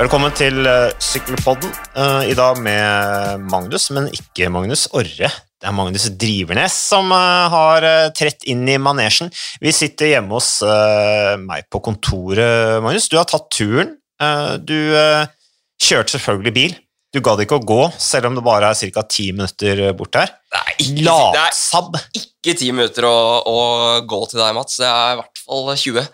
Velkommen til uh, Sykkelpodden. Uh, I dag med Magnus, men ikke Magnus Orre. Det er Magnus Drivernes som uh, har trett inn i manesjen. Vi sitter hjemme hos meg på kontoret, Magnus. Du har tatt turen. du kjørte selvfølgelig bil. Du gadd ikke å gå, selv om det bare er ca. ti minutter bort her. Det er ikke, Latsabb. Det er ikke ti minutter å, å, gå til deg, Mats. Det er i hvert fall 20.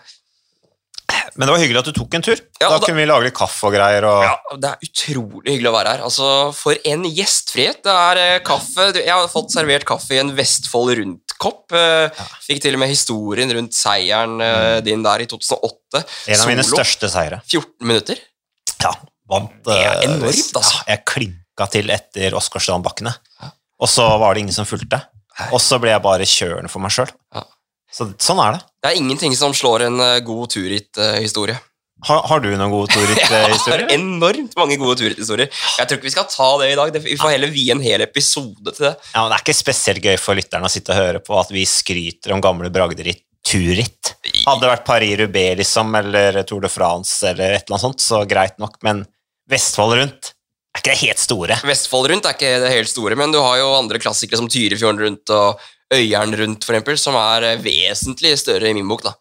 Men det var hyggelig at du tok en tur. Ja, da, da, kunne vi lage litt kaffe og greier. Og... Ja, Det er utrolig hyggelig å være her. Altså, For en gjestfrihet. Det er eh, kaffe Jeg har fått servert kaffe i en Vestfold Rundt-kopp. Eh, ja. Fikk til og med historien rundt seieren eh, mm. din der i 2008. En av mine største seire. 14 minutter. Ja, vant Det er enormt, altså. Ja, jeg klinka til etter Åsgårdstrandbakkene, og så var det ingen som fulgte. Og så ble jeg bare kjørende for meg sjøl. Ja. Så, sånn er det. Det er ingenting som slår en uh, god turritt-historie. Har, har, du noen gode turritt-historier? Jeg har enormt mange gode turritt-historier. Jeg tror ikke vi skal ta det i dag. Vi får heller vie en hel episode til det. Ja, men Det er ikke spesielt gøy for lytterne å sitte og høre på at vi skryter om gamle bragder i turritt. Hadde det vært Paris-Roubais liksom, eller Tour de France, eller et eller annet sånt, så greit nok, men Vestfold rundt er ikke det helt store? Vestfold rundt er ikke det helt store, men du har jo andre klassikere som Tyrifjorden rundt og Øyeren rundt, for eksempel, som er eh, vesentlig større i min bok. da.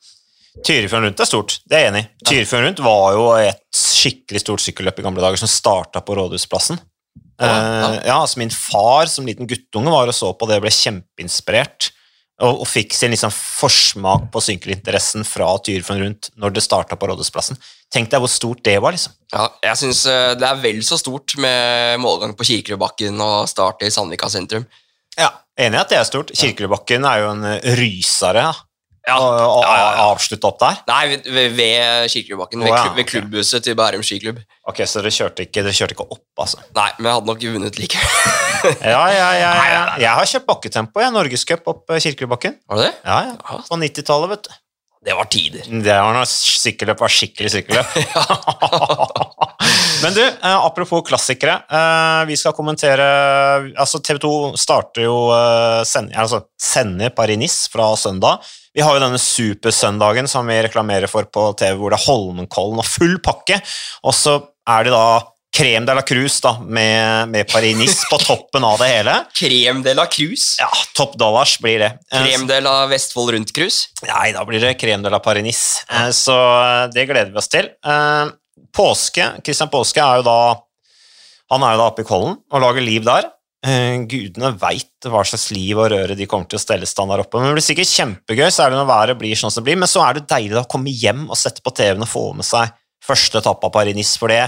Tyrifjorden rundt er stort, det er jeg enig i. Tyrifjorden rundt var jo et skikkelig stort sykkelløp i gamle dager som starta på Rådhusplassen. Ja, ja. Uh, ja, altså Min far som liten guttunge var og så på det og ble kjempeinspirert. Og, og fikk sin liksom forsmak på sykkelinteressen fra Tyrifjorden rundt når det starta på Rådhusplassen. Tenk deg hvor stort det var. liksom. Ja, jeg syns eh, det er vel så stort med målgang på Kirkerudbakken og start i Sandvika sentrum. Ja, Enig i at det er stort. Kirkerudbakken er jo en eh, rysere. Ja. Ja, og, ja, ja, avslutte opp der? Nei, ved, ved Kirkerudbakken. Ved, klubb, ved klubbhuset til Bærum skiklubb. Ok, Så dere kjørte ikke, dere kjørte ikke opp, altså? Nei, men jeg hadde nok vunnet like. ja, ja, ja, ja. Jeg har kjørt bakketempo, jeg. Norgescup opp eh, Kirkerudbakken. Har du det? Ja, ja. På 90-tallet, vet du. Det var tider. Det var når sykkelløp var skikkelig sykkelløp. Men du, eh, apropos klassikere. Eh, vi skal kommentere altså TV 2 starter jo eh, sender, altså sender Paris-Nice fra søndag. Vi har jo denne supersøndagen som vi reklamerer for på TV, hvor det er Holmenkollen og full pakke. Og så er det da Crème de la Cruz da, med, med Paris-Nice på toppen av det hele. Crème de la Cruz? Ja, topp dollars blir det. Crème de la Vestfold Rundt-Cruz? Nei, da blir det Crème de la Paris-Nice. Ja. Så eh, det gleder vi oss til. Eh, påske, Christian Påske er jo da han er jo da oppe i Kollen og lager liv der. Eh, gudene veit hva slags liv og røre de kommer til å stelle stand der oppe. Men det blir sikkert kjempegøy, særlig når været blir sånn som det blir. Men så er det deilig å komme hjem og sette på TV-en og få med seg første etappe av Paris-Nice. For det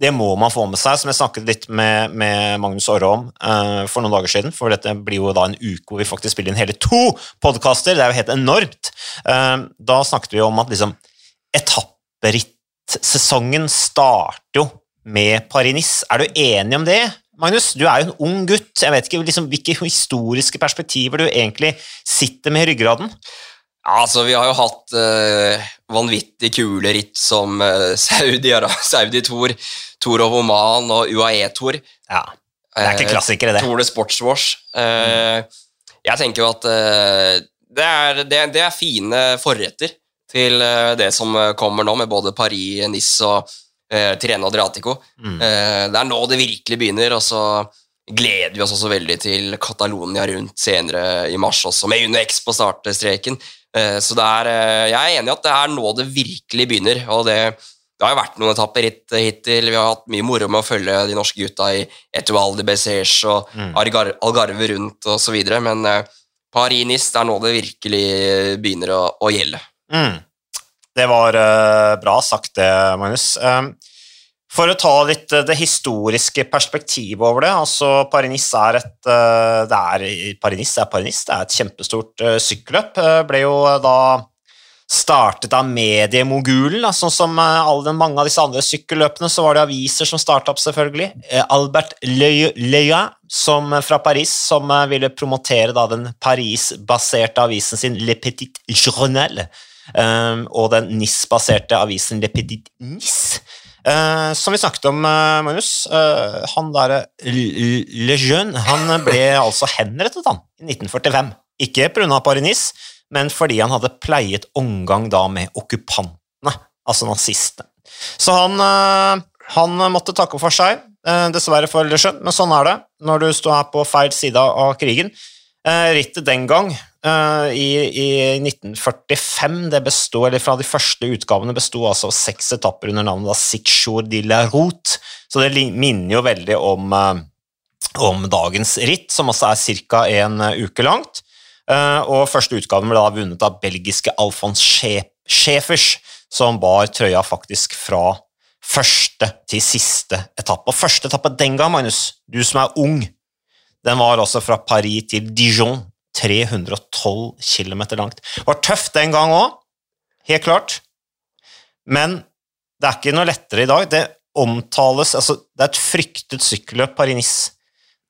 det må man få med seg, som jeg snakket litt med, med Magnus Aare om uh, for noen dager siden. For dette blir jo da en uke hvor vi faktisk spiller inn hele to podkaster. Det er jo helt enormt. Uh, da snakket vi om at liksom etapperittsesongen starter jo med Paris-Nice. Er du enig om det? Magnus, du er jo en ung gutt. Jeg vet ikke liksom, hvilke historiske perspektiver du egentlig sitter med i ryggraden. Ja, altså, Vi har jo hatt uh, vanvittig kule ritt som uh, Saudi, Saudi Tour, Tour of Oman og UAE-Tour. Ja, Det er ikke klassikere, det. Uh, Tour de Sportswash. Uh, mm. Jeg tenker jo at det er, det, det, er, fine forretter til det som kommer nå, med både Paris, Nice og Tireno Adriatico. Mm. det er nå det virkelig begynner, og så gleder vi oss også veldig til Catalonia rundt senere i mars også, med UnoX på startstreken. Eh, så er, eh, jeg er enig i at det er nå det virkelig begynner. og det, det har jo vært noen etapper hit, hittil. Vi har hatt mye moro med å følge de norske gutta i Etual de Bessèche og mm. Algarve rundt osv. Men uh, Paris-Nice er nå det virkelig begynner å, å gjelde. Mm. Det var uh, bra sagt, det, Magnus. Um, for å ta litt eh, det historiske perspektivet over det altså Paris-Nice er et eh, det er, Paris er Paris, det er et kjempestort uh, sykkelløp. ble jo da startet av mediemogulen. Sånn som alle, mange av disse andre sykkelløpene, så var det aviser som starta opp, selvfølgelig. Albert som, fra Paris, som ville promotere da, den Paris-baserte avisen sin Le Petit Journal, og den NIS-baserte avisen Le Petit Nice. Uh, som vi snakket om, uh, Magnus, uh, han derre Le Jeune han ble altså henrettet han, i 1945. Ikke pga. Parinis, men fordi han hadde pleiet omgang da med okkupantene, altså nazistene. Så han Han måtte takke for seg, dessverre for Lejeune, men sånn er det når du står her på feil side av krigen. Eh, rittet den gang, eh, i, i 1945, det bestod, eller fra de første utgavene, besto altså av seks etapper under navnet da Six Jour de la Route, så det minner jo veldig om, om dagens ritt, som også er ca. en uke langt. Og første utgaven ble da vunnet av belgiske Alfons Schäfers, som bar trøya faktisk fra første til siste etappe. Og første etappe den gang, Magnus, du som er ung, den var altså fra Paris til Dijon. 312 km langt. Det var tøft den gang òg, helt klart, men det er ikke noe lettere i dag. Det omtales altså, Det er et fryktet sykkelløp, Paris-Nice.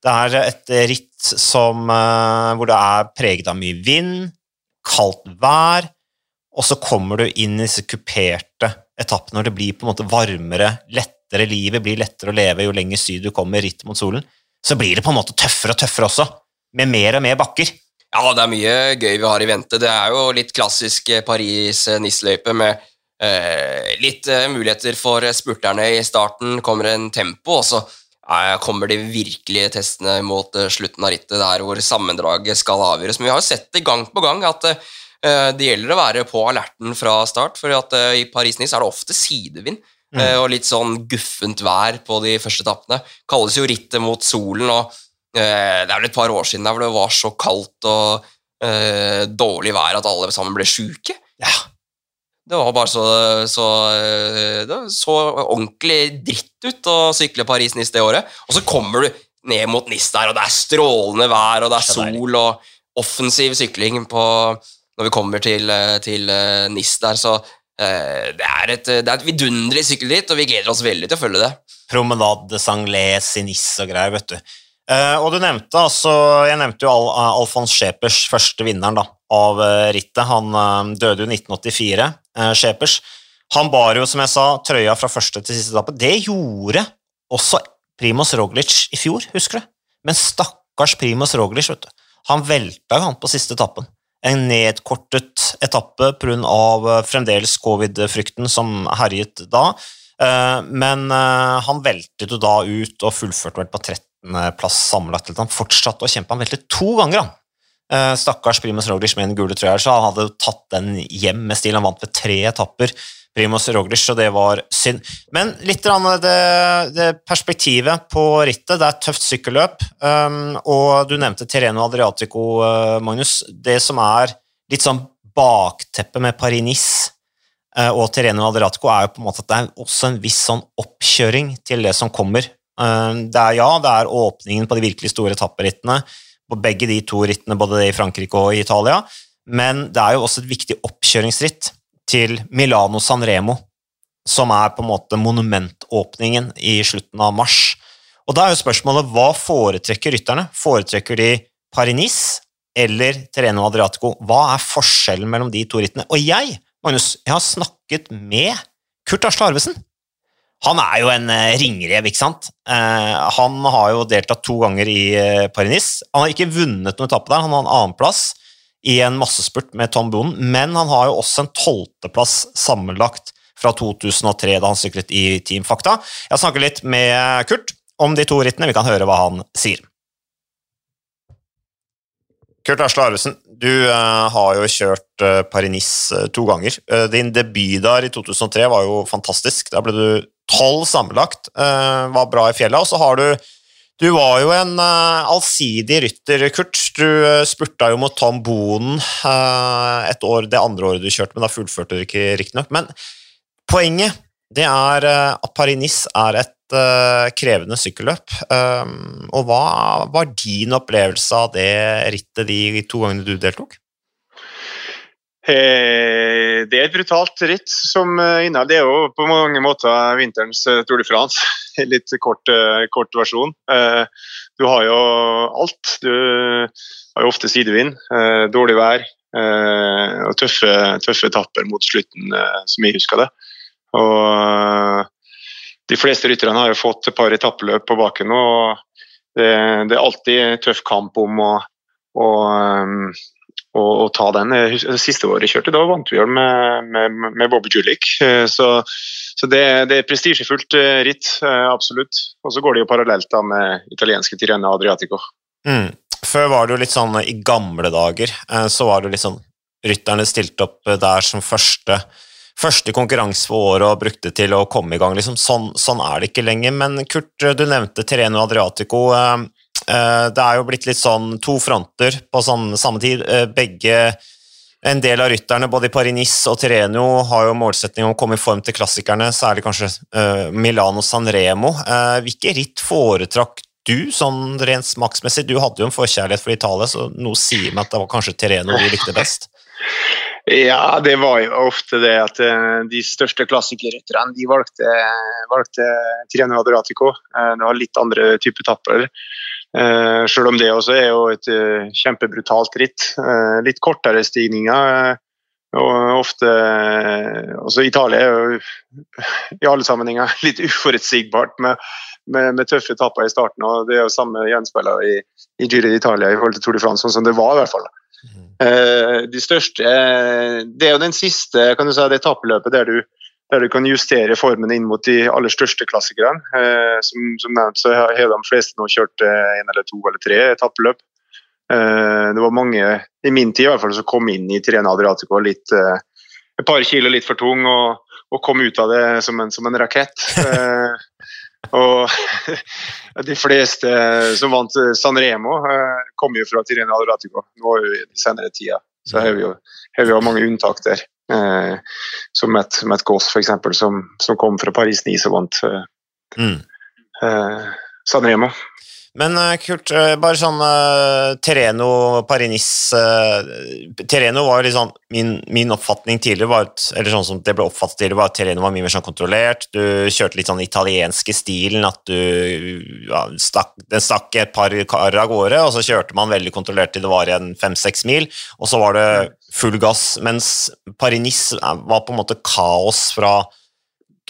Det er et ritt som, eh, hvor det er preget av mye vind, kaldt vær, og så kommer du inn i disse kuperte etappene når det blir på en måte varmere, lettere. Livet blir lettere å leve jo lenger syd du kommer ritt mot solen. Så blir det på en måte tøffere og tøffere også, med mer og mer bakker. Ja, det er mye gøy vi har i vente. Det er jo litt klassisk Paris-Nice-løype med eh, litt eh, muligheter for spurterne i starten. Kommer en tempo, og så eh, kommer de virkelige testene mot eh, slutten av rittet, der hvor sammendraget skal avgjøres. Men vi har jo sett det gang på gang at eh, Eh, det gjelder å være på alerten fra start, for eh, i Paris-Nice er det ofte sidevind. Mm. Eh, og litt sånn guffent vær på de første etappene. Kalles jo rittet mot solen, og det er vel et par år siden der hvor det var så kaldt og eh, dårlig vær at alle sammen ble sjuke. Ja. Det var bare så, så, det så ordentlig dritt ut å sykle Paris-Nice det året. Og så kommer du ned mot Nis der, og det er strålende vær, og det er sol og offensiv sykling på når vi kommer til, eh, til eh, NIS der, så eh, det er et, det er et vidunderlig sykkelritt, og vi gleder oss veldig til å følge det. Promenade de Sanglais i NIS og greier, vet du. og du nevnte altså Jeg nevnte jo Al Alfons Schepers, første vinneren da, av rittet. Han døde jo 1984, Schepers. Han bar jo, som jeg sa, trøya fra første til siste etappe. Det gjorde også Primoz Roglic i fjor, husker du? Men stakkars Primoz Roglic, vet du. Han velta jo han på siste etappen en nedkortet etappe pga. Eh, fremdeles covid-frykten som herjet da. Eh, men eh, han veltet jo da ut og fullførte vel på 13.-plass sammenlagt. Han fortsatte å kjempe. Han veltet to ganger, han. Stakkars Primus Roglic med den gule trøya, så han hadde tatt den hjem med stil. Han vant ved tre etapper. Primoz Roglic, og det var synd. Men litt det, det perspektivet på rittet. Det er et tøft sykkelløp, um, og du nevnte Terreno Adriatico, uh, Magnus. Det som er litt sånn bakteppet med Paris-Nice uh, og Terreno Adriatico, er jo på en måte at det er også en viss sånn oppkjøring til det som kommer. Um, det er ja, det er åpningen på de virkelig store etapperittene, på begge de to rittene, både i Frankrike og i Italia, men det er jo også et viktig oppkjøringsritt til Milano Sanremo, som er på en måte monumentåpningen i slutten av mars. Og Da er jo spørsmålet hva foretrekker rytterne? Foretrekker de Paris-Nice eller Terreno Adriatico? Hva er forskjellen mellom de to rittene? Og jeg, Magnus, jeg har snakket med Kurt Asle Arvesen. Han er jo en eh, ringrev, ikke sant? Eh, han har jo deltatt to ganger i Parinis. Paris-Nice. Han har ikke vunnet noen etappe der, han har en annenplass i en massespurt med Tom Bonen, men han har jo også en tolvteplass sammenlagt fra 2003, da han syklet i Team Fakta. Jeg snakker litt med Kurt om de to rittene. Vi kan høre hva han sier. Kurt Asle Arvesen, du uh, har jo kjørt uh, Paris-Nice uh, to ganger. din debut der i 2003 var jo fantastisk. Da ble du tolv sammenlagt, var bra i fjellet. Og så har du du var jo en uh, allsidig rytter, Kurt. Du uh, spurta jo mot Tom Bonen uh, et år, det andre året du kjørte, men da fullførte du ikke, riktignok. Men poenget det er at Paris-Nice er et krevende sykkelløp. Um, og hva var din opplevelse av det rittet de to gangene du deltok? Det er et brutalt ritt som inneholder Det er jo på mange måter vinterens Tour de France litt kort, eh, kort, versjon. Eh, du har jo alt. Du har jo ofte sidevind, eh, dårlig vær og tøffe, tøffe etapper mot slutten, som jeg husker det. Og de fleste rytterne har jo fått et par etappeløp på baken og det, det, er alltid tøff kamp om å, å, å, å ta den. Det siste året jeg kjørte, da vant vi med, med, med Bobby Julik. Så, så, så det, det er prestisjefullt eh, ritt, eh, absolutt. Og så går det jo parallelt da med italienske Tirena Adriatico. Mm. Før var det jo litt sånn i gamle dager, eh, så var det jo litt sånn Rytterne stilte opp der som første, første konkurranse for året og brukte til å komme i gang. Liksom, sånn, sånn, er det ikke lenger. Men Kurt, du nevnte Tireno Adriatico. Det er jo blitt litt sånn to fronter på samme, samme tid. Begge en del av rytterne, både i Paris-Nice og Tireno, har jo målsetning om å komme i form til klassikerne, særlig kanskje uh, Milano San Remo. Uh, hvilke ritt foretrakk du, sånn rent smaksmessig? Du hadde jo en forkjærlighet for Italia, så noe sier meg at det var kanskje Tireno du likte best? Ja, det var jo ofte det at de største klassikerrytterne de valgte, valgte Tireno Adriatico. det var litt andre type tapper. Uh, selv om det også er jo et uh, kjempebrutalt ritt. Uh, litt kortere stigninger. og ofte også Italia er jo i alle sammenhenger litt uforutsigbart med, med, med tøffe etapper i starten. og Det er jo samme gjenspeiler i, i Giro d'Italia i forhold til Tour de France, sånn som det var. i hvert fall. Mm. de største Det er jo den siste kan du si, det etappeløpet der du der du kan justere formen inn mot de aller største klassikerne. Eh, som, som, nevnt så har de fleste nå kjørt én en eller to eller tre etappeløp. Eh, det var mange, i min tid i hvert fall, som kom inn i Tirena Adriatico litt, eh, et par kilo litt for tung og, og kom ut av det som en, som en rakett. Eh, og de fleste som vant eh, kom jo fra Tirena Adriatico nå i senere tida. Så har vi jo, har vi mange unntak der. Eh, som Matt, Matt Goss, f.eks., som, som kom fra Paris-Nice og vant eh, mm. eh, San Remo. Men eh, Kurt, eh, bare sånn uh, Terreno, Paris-Nice uh, Terreno var litt sånn min, min, oppfatning tidligere var at, eller sånn som det ble oppfattet tidligere, var at Terreno var mye mer sånn kontrollert. Du kjørte litt sånn italienske stilen, at du ja, stakk, Den stakk et par kar av gårde, og så kjørte man veldig kontrollert til det var igjen fem-seks mil, og så var det full gass. Mens Paris-Nice var på en måte kaos fra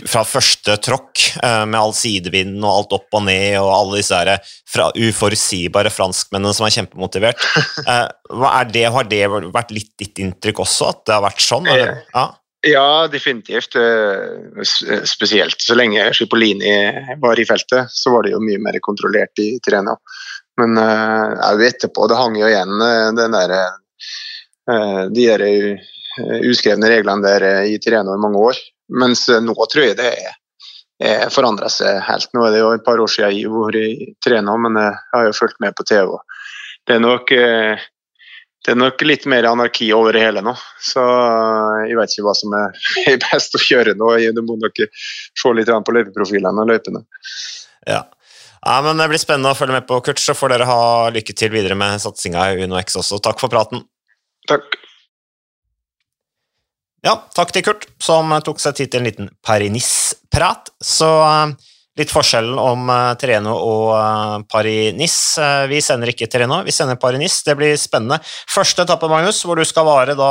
fra første tråkk, eh, med all sidevinden og alt opp og ned, og alle disse der fra uforutsigbare franskmennene som er kjempemotivert. Er det, har det vært litt ditt inntrykk også, at det har vært sånn? Ja. ja, definitivt. Eh, spesielt så lenge Schipolini var i feltet, så var det jo mye mer kontrollert i Tirena. Men etterpå, det hang jo igjen den der, de der uskrevne reglene der i Tirena i mange år. Mens eh, nå tror jeg det er, er forandra seg helt. Nå er det jo et par år siden jeg har vært trener, men jeg har jo fulgt med på TV. Det er nok, eh, det er nok litt mer anarki over det hele nå. Så eh, jeg vet ikke hva som er best å kjøre nå. Du må nok se litt på løypeprofilene og løypene. Ja. ja. men Det blir spennende å følge med på, Kurt. Så får dere ha lykke til videre med satsinga i UnoX også. Takk for praten. Takk. Ja, takk til Kurt, som tok seg tid til en liten Paris-prat. Så uh, litt forskjellen om uh, Terreno og uh, Paris-Nice. vi sender ikke Treno, vi sender Paris-Nice. Det blir spennende. Første etappe, Magnus, hvor du skal være da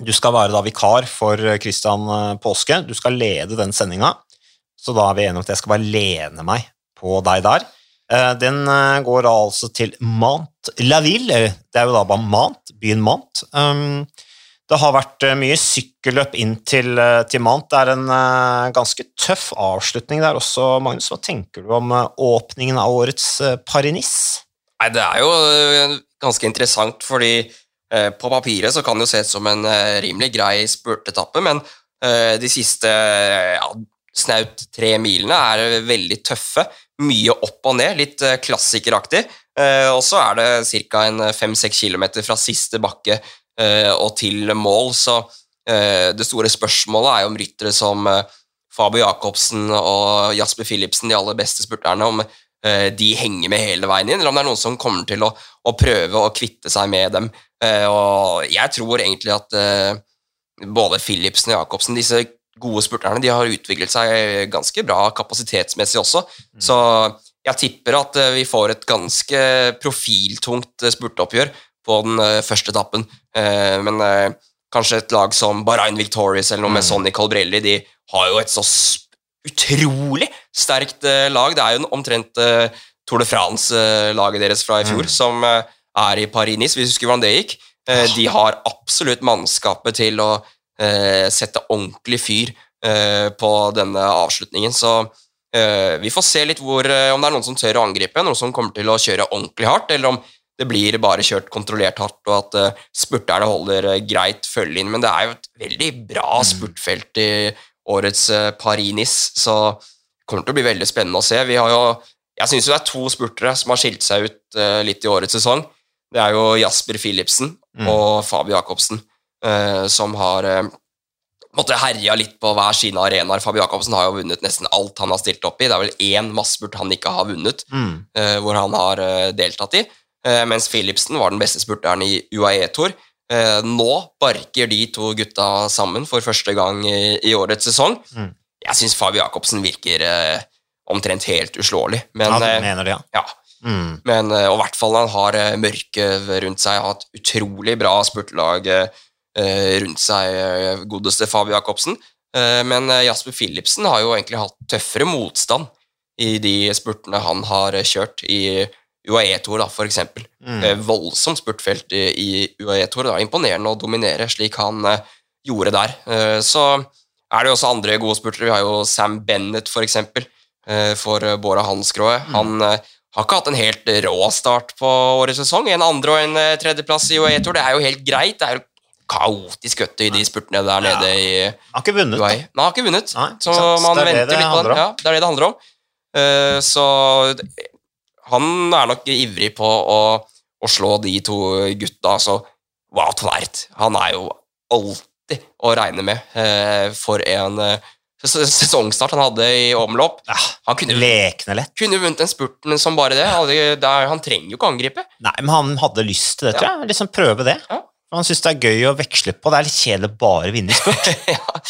du skal være da vikar for Christian Påske. Du skal lede den sendinga, så da er vi enige om at jeg skal bare lene meg på deg der. Den går altså til Mant la Ville. Det er jo da bare Mant, byen Mant. Det har vært eh, mye sykkelløp inn til, eh, til Mant. Det er en uh, ganske tøff avslutning der også, Magnus. Hva tenker du om åpningen av årets Paris-Nice? Nei, Det er jo ganske interessant, fordi på papiret så kan det jo se ut som en rimelig grei spurtetappe, men de siste ja, snaut tre milene er veldig tøffe. Mye opp og ned, litt klassikeraktig. og så er det ca. fem-seks kilometer fra siste bakke Eh, og til mål. Så eh, det store spørsmålet er jo om ryttere som eh, Fabio Jacobsen og Jasper Philipsen, de aller beste spurterne, om de henger med hele veien inn, eller om det er noen som kommer til å, å prøve å kvitte seg med dem. Og jeg tror egentlig at både Philipsen og Jacobsen, disse gode spurterne, de har utviklet seg ganske bra kapasitetsmessig også. Mm. Så jeg tipper at vi får et ganske profiltungt spurteoppgjør på den uh, første etappen. Uh, men uh, kanskje et lag som Bahrain Victorious eller noe med mm. Sonny Colbrelli, de har jo et så utrolig sterkt lag. Det er jo omtrent Tour de France-laget deres fra i fjor mm. som er i Paris-Nice. Vi husker hvordan det gikk. De har absolutt mannskapet til å sette ordentlig fyr eh, på denne avslutningen. Så eh, vi får se litt hvor, eh, om det er noen som tør å angripe, noen som kommer til å kjøre ordentlig hardt, eller om det blir bare kjørt kontrollert hardt, og at uh, spurterne holder uh, greit følge inn. Men det er jo et veldig bra Mm. spurtfelt i årets uh, Paris-Nice, så det kommer til å bli veldig spennende å se. Vi har jo, jeg syns det er to spurtere som har skilt seg ut uh, litt i årets sesong. Det er jo Jasper Philipsen Mm. og Fabio Jacobsen, som har måtte herja litt på hver sine arenaer. Fabio Jacobsen har jo vunnet nesten alt han har stilt opp i. Det er vel én massespurt han ikke har vunnet, Mm. uh, hvor han har uh, deltatt i. Eh, mens Philipsen var den beste spurteren i UAE-tour. Eh, nå barker de to gutta sammen for første gang i, årets sesong. Mm. Jeg syns Fabio Jacobsen virker eh, omtrent helt uslåelig. Men, ja, du mener det, ja. ja, Mm. men og i hvert fall han har mørke rundt seg, har et utrolig bra spurtelag rundt seg, godeste Fabio Jacobsen. Men Jasper Philipsen har jo egentlig hatt tøffere motstand i de spurtene han har kjørt i UAE-tour, for eksempel. Mm. Eh, Voldsomt spurtfelt i, i UAE-tour. Er imponerende å dominere slik han eh, gjorde der. Eh, Så er det jo også andre gode spurtere. Vi har jo Sam Bennett, for eksempel, eh, for Båra Hansgrohe. Han eh, har ikke hatt en helt rå start på årets sesong. En andre og en tredjeplass i UAE-tour, det er jo helt greit. Det er jo kaotisk øtte i de spurtene der nede i Har ikke vunnet, UAE. Nei, han har ikke vunnet, Nei, så man er venter litt på den. Ja, det er det det handler om. Uh, så han er nok ivrig på å, å slå de to gutta. Så Wout van han er jo alltid å regne med eh, for en eh, sesongstart han hadde i omlopp. Ja, Han kunne, lekende lett. kunne vunnet den spurten som bare det. Er- han trenger jo ikke å angripe. Nei, men han hadde lyst til det, tror jeg. Liksom prøve det. Ja. Han syns det er gøy å veksle på. Det er litt kjedelig å bare vinne i spurt. ja.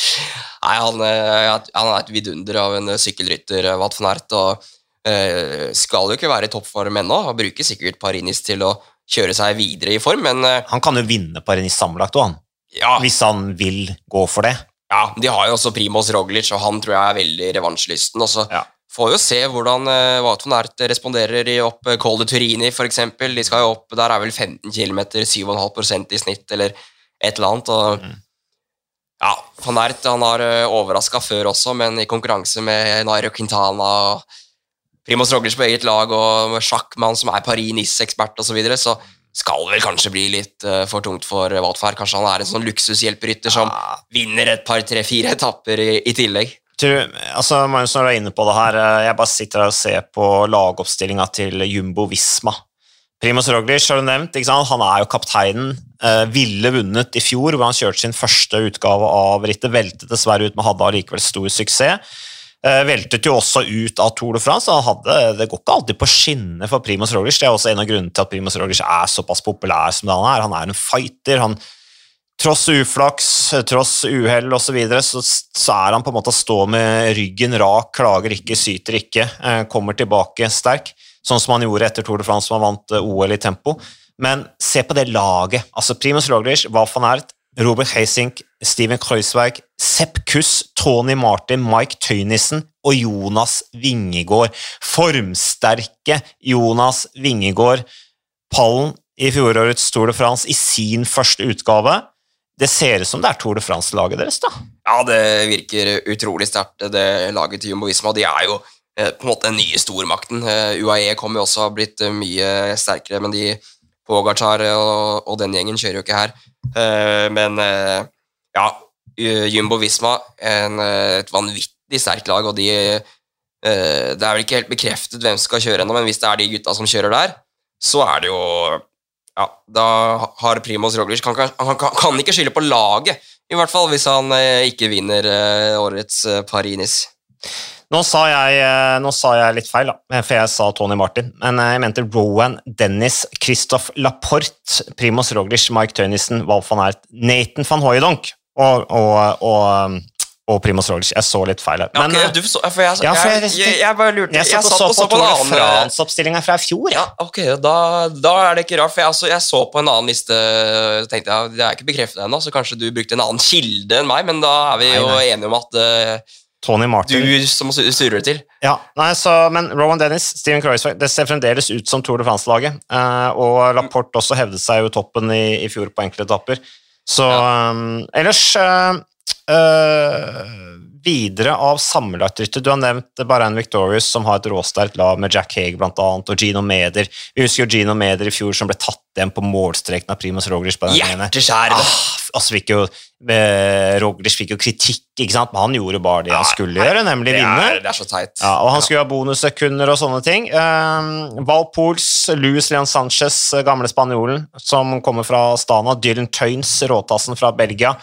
Nei, han, eh, han er et vidunder av en sykkelrytter, eh, Wout van Aert, og eh, skal jo ikke være i toppform ennå. Han bruker sikkert Parinis til å kjøre seg videre i form, men eh, Han kan jo vinne Parinis sammenlagt òg, han. ja, Hvis han vil gå for det. ja, de har jo også Primoz Roglic, og han tror jeg er veldig revansjelysten. Og så Ja. får vi jo se hvordan uh, Wout van Aert responderer i opp Col de Turini, eksempel. De skal jo opp, der er vel 15 km, 7,5% i snitt, eller et eller annet. og Mm. Ja, van Ert han har overraska før også, men i konkurranse med Nairo Quintana og Primoz Roglic på eget lag og sjakkmann som er Paris-Nice-ekspert osv., så, videre, så skal det vel kanskje bli litt uh, for tungt for Wout. Kanskje han er en sånn luksushjelperytter som Ja, vinner et par, tre, fire etapper i, i tillegg. tror, altså, Magnus, når du er inne på det her, eh, jeg bare sitter her og ser på lagoppstillinga til Jumbo Visma. Primoz Roglic har du nevnt, han er jo kapteinen. Eh, ville vunnet i fjor, hvor han kjørte sin første utgave av rittet. Veltet dessverre ut, men hadde allikevel stor suksess. Eh, veltet jo også ut av Tour de France. Hadde, det går ikke alltid på skinner for Primus Roglic. Det er også en av grunnene til at Primus Roglic er såpass populær som det han er. Han er en fighter. han Tross uflaks, tross uhell osv., så, videre, så så er han på en måte å stå med ryggen rak, klager ikke, syter ikke, eh, kommer tilbake sterk, sånn som han gjorde etter Tour de France, som han vant eh, OL i tempo. Men se på det laget. altså Primus Roglic, Wout van Aert, Robert Hasink, Steven Kreuzberg, Sepp Kuss, Tony Martin, Mike Tøynissen og Jonas Vingegård. Formsterke Jonas Vingegård. Pallen i fjorårets Tour de France i sin første utgave. Det ser ut som det er Tour de France-laget deres, da. Ja, det virker utrolig sterkt, det laget til Jumbo Visma. De er jo eh, på en måte den nye stormakten. Eh, UAE kommer jo også blitt eh, mye sterkere, men de Pogacar og, og den gjengen kjører jo ikke her. Eh, men eh, ja, Jumbo Visma, en, eh, et vanvittig sterkt lag, og de eh, Det er vel ikke helt bekreftet hvem som skal kjøre ennå, men hvis det er de gutta som kjører der, så er det jo ja, da har Primoz Roglic kan, kan, han kan, kan ikke skylde på laget, i hvert fall hvis han eh, ikke vinner eh, årets eh, Paris-Nice. Nå sa, jeg, eh, nå sa jeg litt feil, da, for jeg sa Tony Martin. Men eh, jeg mente Rowan Dennis, Christoph Laporte, Primoz Roglic, Mike Tønissen, Walf van Ert, Nathan van Hooydonk og, og, og, og Primoz Roglic. Jeg så litt feil her. Men ok, eh, du så, for jeg, ja, for jeg, jeg- jeg, bare lurte jeg så på, en Tour de annen eh, France-oppstillinga fra i fjor. ja, ok, da, da er det ikke rart, for jeg, altså, jeg så på en annen liste og tenkte jeg, Det er ikke bekreftet ennå, så kanskje du brukte en annen kilde enn meg, men da er vi jo nei. enige om at eh, Tony Martin. du som surrer det til. Ja, nei, så, men Rowan Dennis, Steven Kreuzberg, det ser fremdeles ut som Tour de France-laget. Eh, og Laporte også hevdet seg jo toppen i, i fjor på enkelte etapper. Så um, ellers uh, eh, videre av sammenlagtryttet Du har nevnt Bahrain Victorious, som har et råsterkt lag med Jack Hague blant annet, og Gino Meder. Vi husker jo Gino Meder i fjor som ble tatt igjen på målstreken av Primus Roglic. på. Hjerteskjær! Ah, altså fikk jo, eh, Roglic fikk jo kritikk, ikke sant? men han gjorde bare det han skulle gjøre, nemlig det, vinne. er, det er så teit. Ja, og han skulle ha bonussekunder og sånne ting. Um, Valpols, Luis Leon Sanchez, gamle spanjolen, som kommer fra Stana. Dylan Tøyns, råtassen fra Belgia,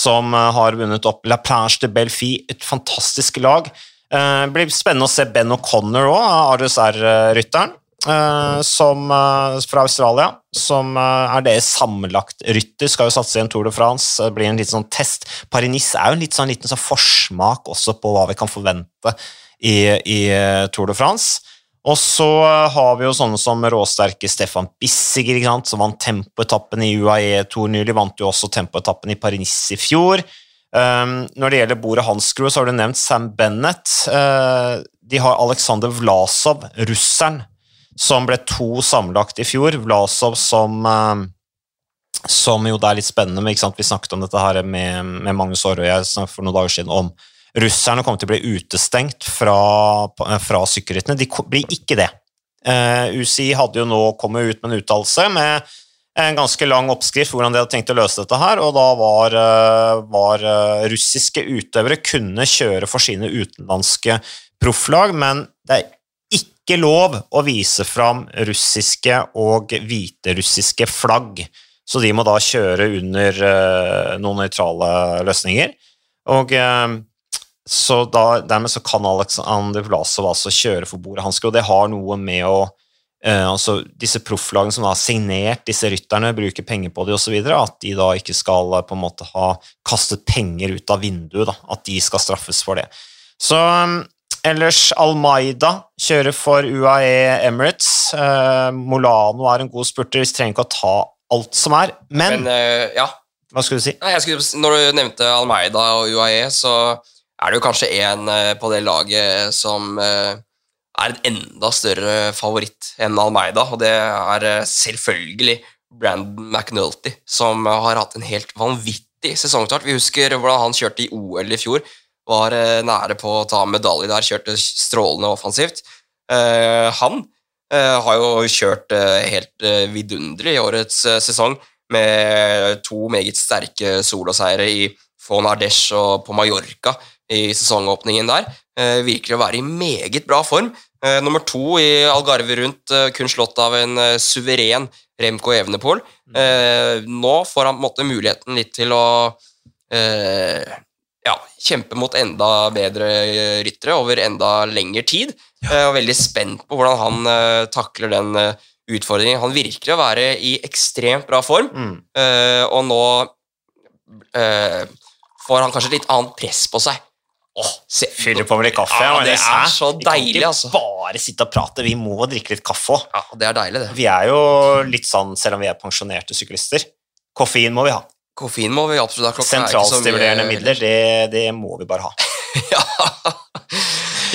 som eh, har vunnet opp La Planche de Belfi, et fantastisk lag. Det blir spennende å se Ben O'Connor òg, RSR-rytteren. Uh, fra Australia, som er deres sammenlagtrytter. Skal jo satse i en Tour de France. Det blir en liten sånn test. Paris-Nice er jo en litt sånn, liten sånn forsmak også på hva vi kan forvente i, i Tour de France. Og så har vi jo sånne som råsterke Stefan Bissiger, ikke sant, som vant tempoetappen i UAE Tour nylig. Vant jo også tempoetappen i Paris-Nice i fjor. Um, når det gjelder Bore Hansgrohe, så har du nevnt Sam Bennett. de har Aleksandr Vlasov, russeren som ble to sammenlagt i fjor. Vlasov som uh, som jo det er litt spennende med, Vi snakket om dette her med, med Magnus Aare og jeg for noen dager siden om russerne kommer til å bli utestengt fra, fra sykkelrittene. De blir ikke det. Eh, UCI hadde jo nå kommet ut med en uttalelse med en ganske lang oppskrift hvordan de hadde tenkt å løse dette her, og da var, uh, var uh, russiske utøvere kunne kjøre for sine utenlandske profflag, men det er ikke lov å vise fram russiske og hviterussiske flagg, så de må da kjøre under noen nøytrale løsninger. Og så da, Dermed så kan Aleksandr Vlasov altså kjøre for bordet hans, og det har noe med å uh, altså Disse profflagene som har signert disse rytterne, bruker penger på dem osv., at de da ikke skal på en måte ha kastet penger ut av vinduet, da, at de skal straffes for det. Så um, Ellers Almeida kjører for UAE Emirates. Uh, Molano er en god spurter, vi trenger ikke å ta alt som er, men, men uh, ja. Hva skulle du si? Nei, skulle, når du nevnte Almeida og UAE, så er det jo kanskje en uh, på det laget som er en enda større favoritt enn Almeida, og det er selvfølgelig Brandon McNulty, som har hatt en helt vanvittig sesongstart. Vi husker hvordan han kjørte i OL i fjor var eh, nære på å ta medalje der, kjørte strålende offensivt. Eh, han eh, har jo kjørt helt vidunderlig i årets sesong, med to meget sterke soloseiere i Fon Ardèche og på Mallorca i sesongåpningen der. Virker å være i meget bra form. Nummer to i Algarve rundt, kun slått av en suveren Remco Evenepool. Nå får han på en måte muligheten litt til å ja, kjempe mot enda bedre ryttere over enda lengre tid. Ja. Eh, og veldig spent på hvordan han takler den utfordringen. Han virker å være i ekstremt bra form, mm. og nå får han kanskje litt annet press på seg. Åh, Fyller på med litt kaffe. Ja, det er så deilig, Vi kan ikke altså. bare sitte og prate, vi må drikke litt kaffe òg. Ja, det er deilig, det. Vi er jo litt sånn, selv om vi er pensjonerte syklister, koffein må vi ha. Koffein må vi absolutt ha. Sentralstimulerende midler, det, det, må vi bare ha. ja,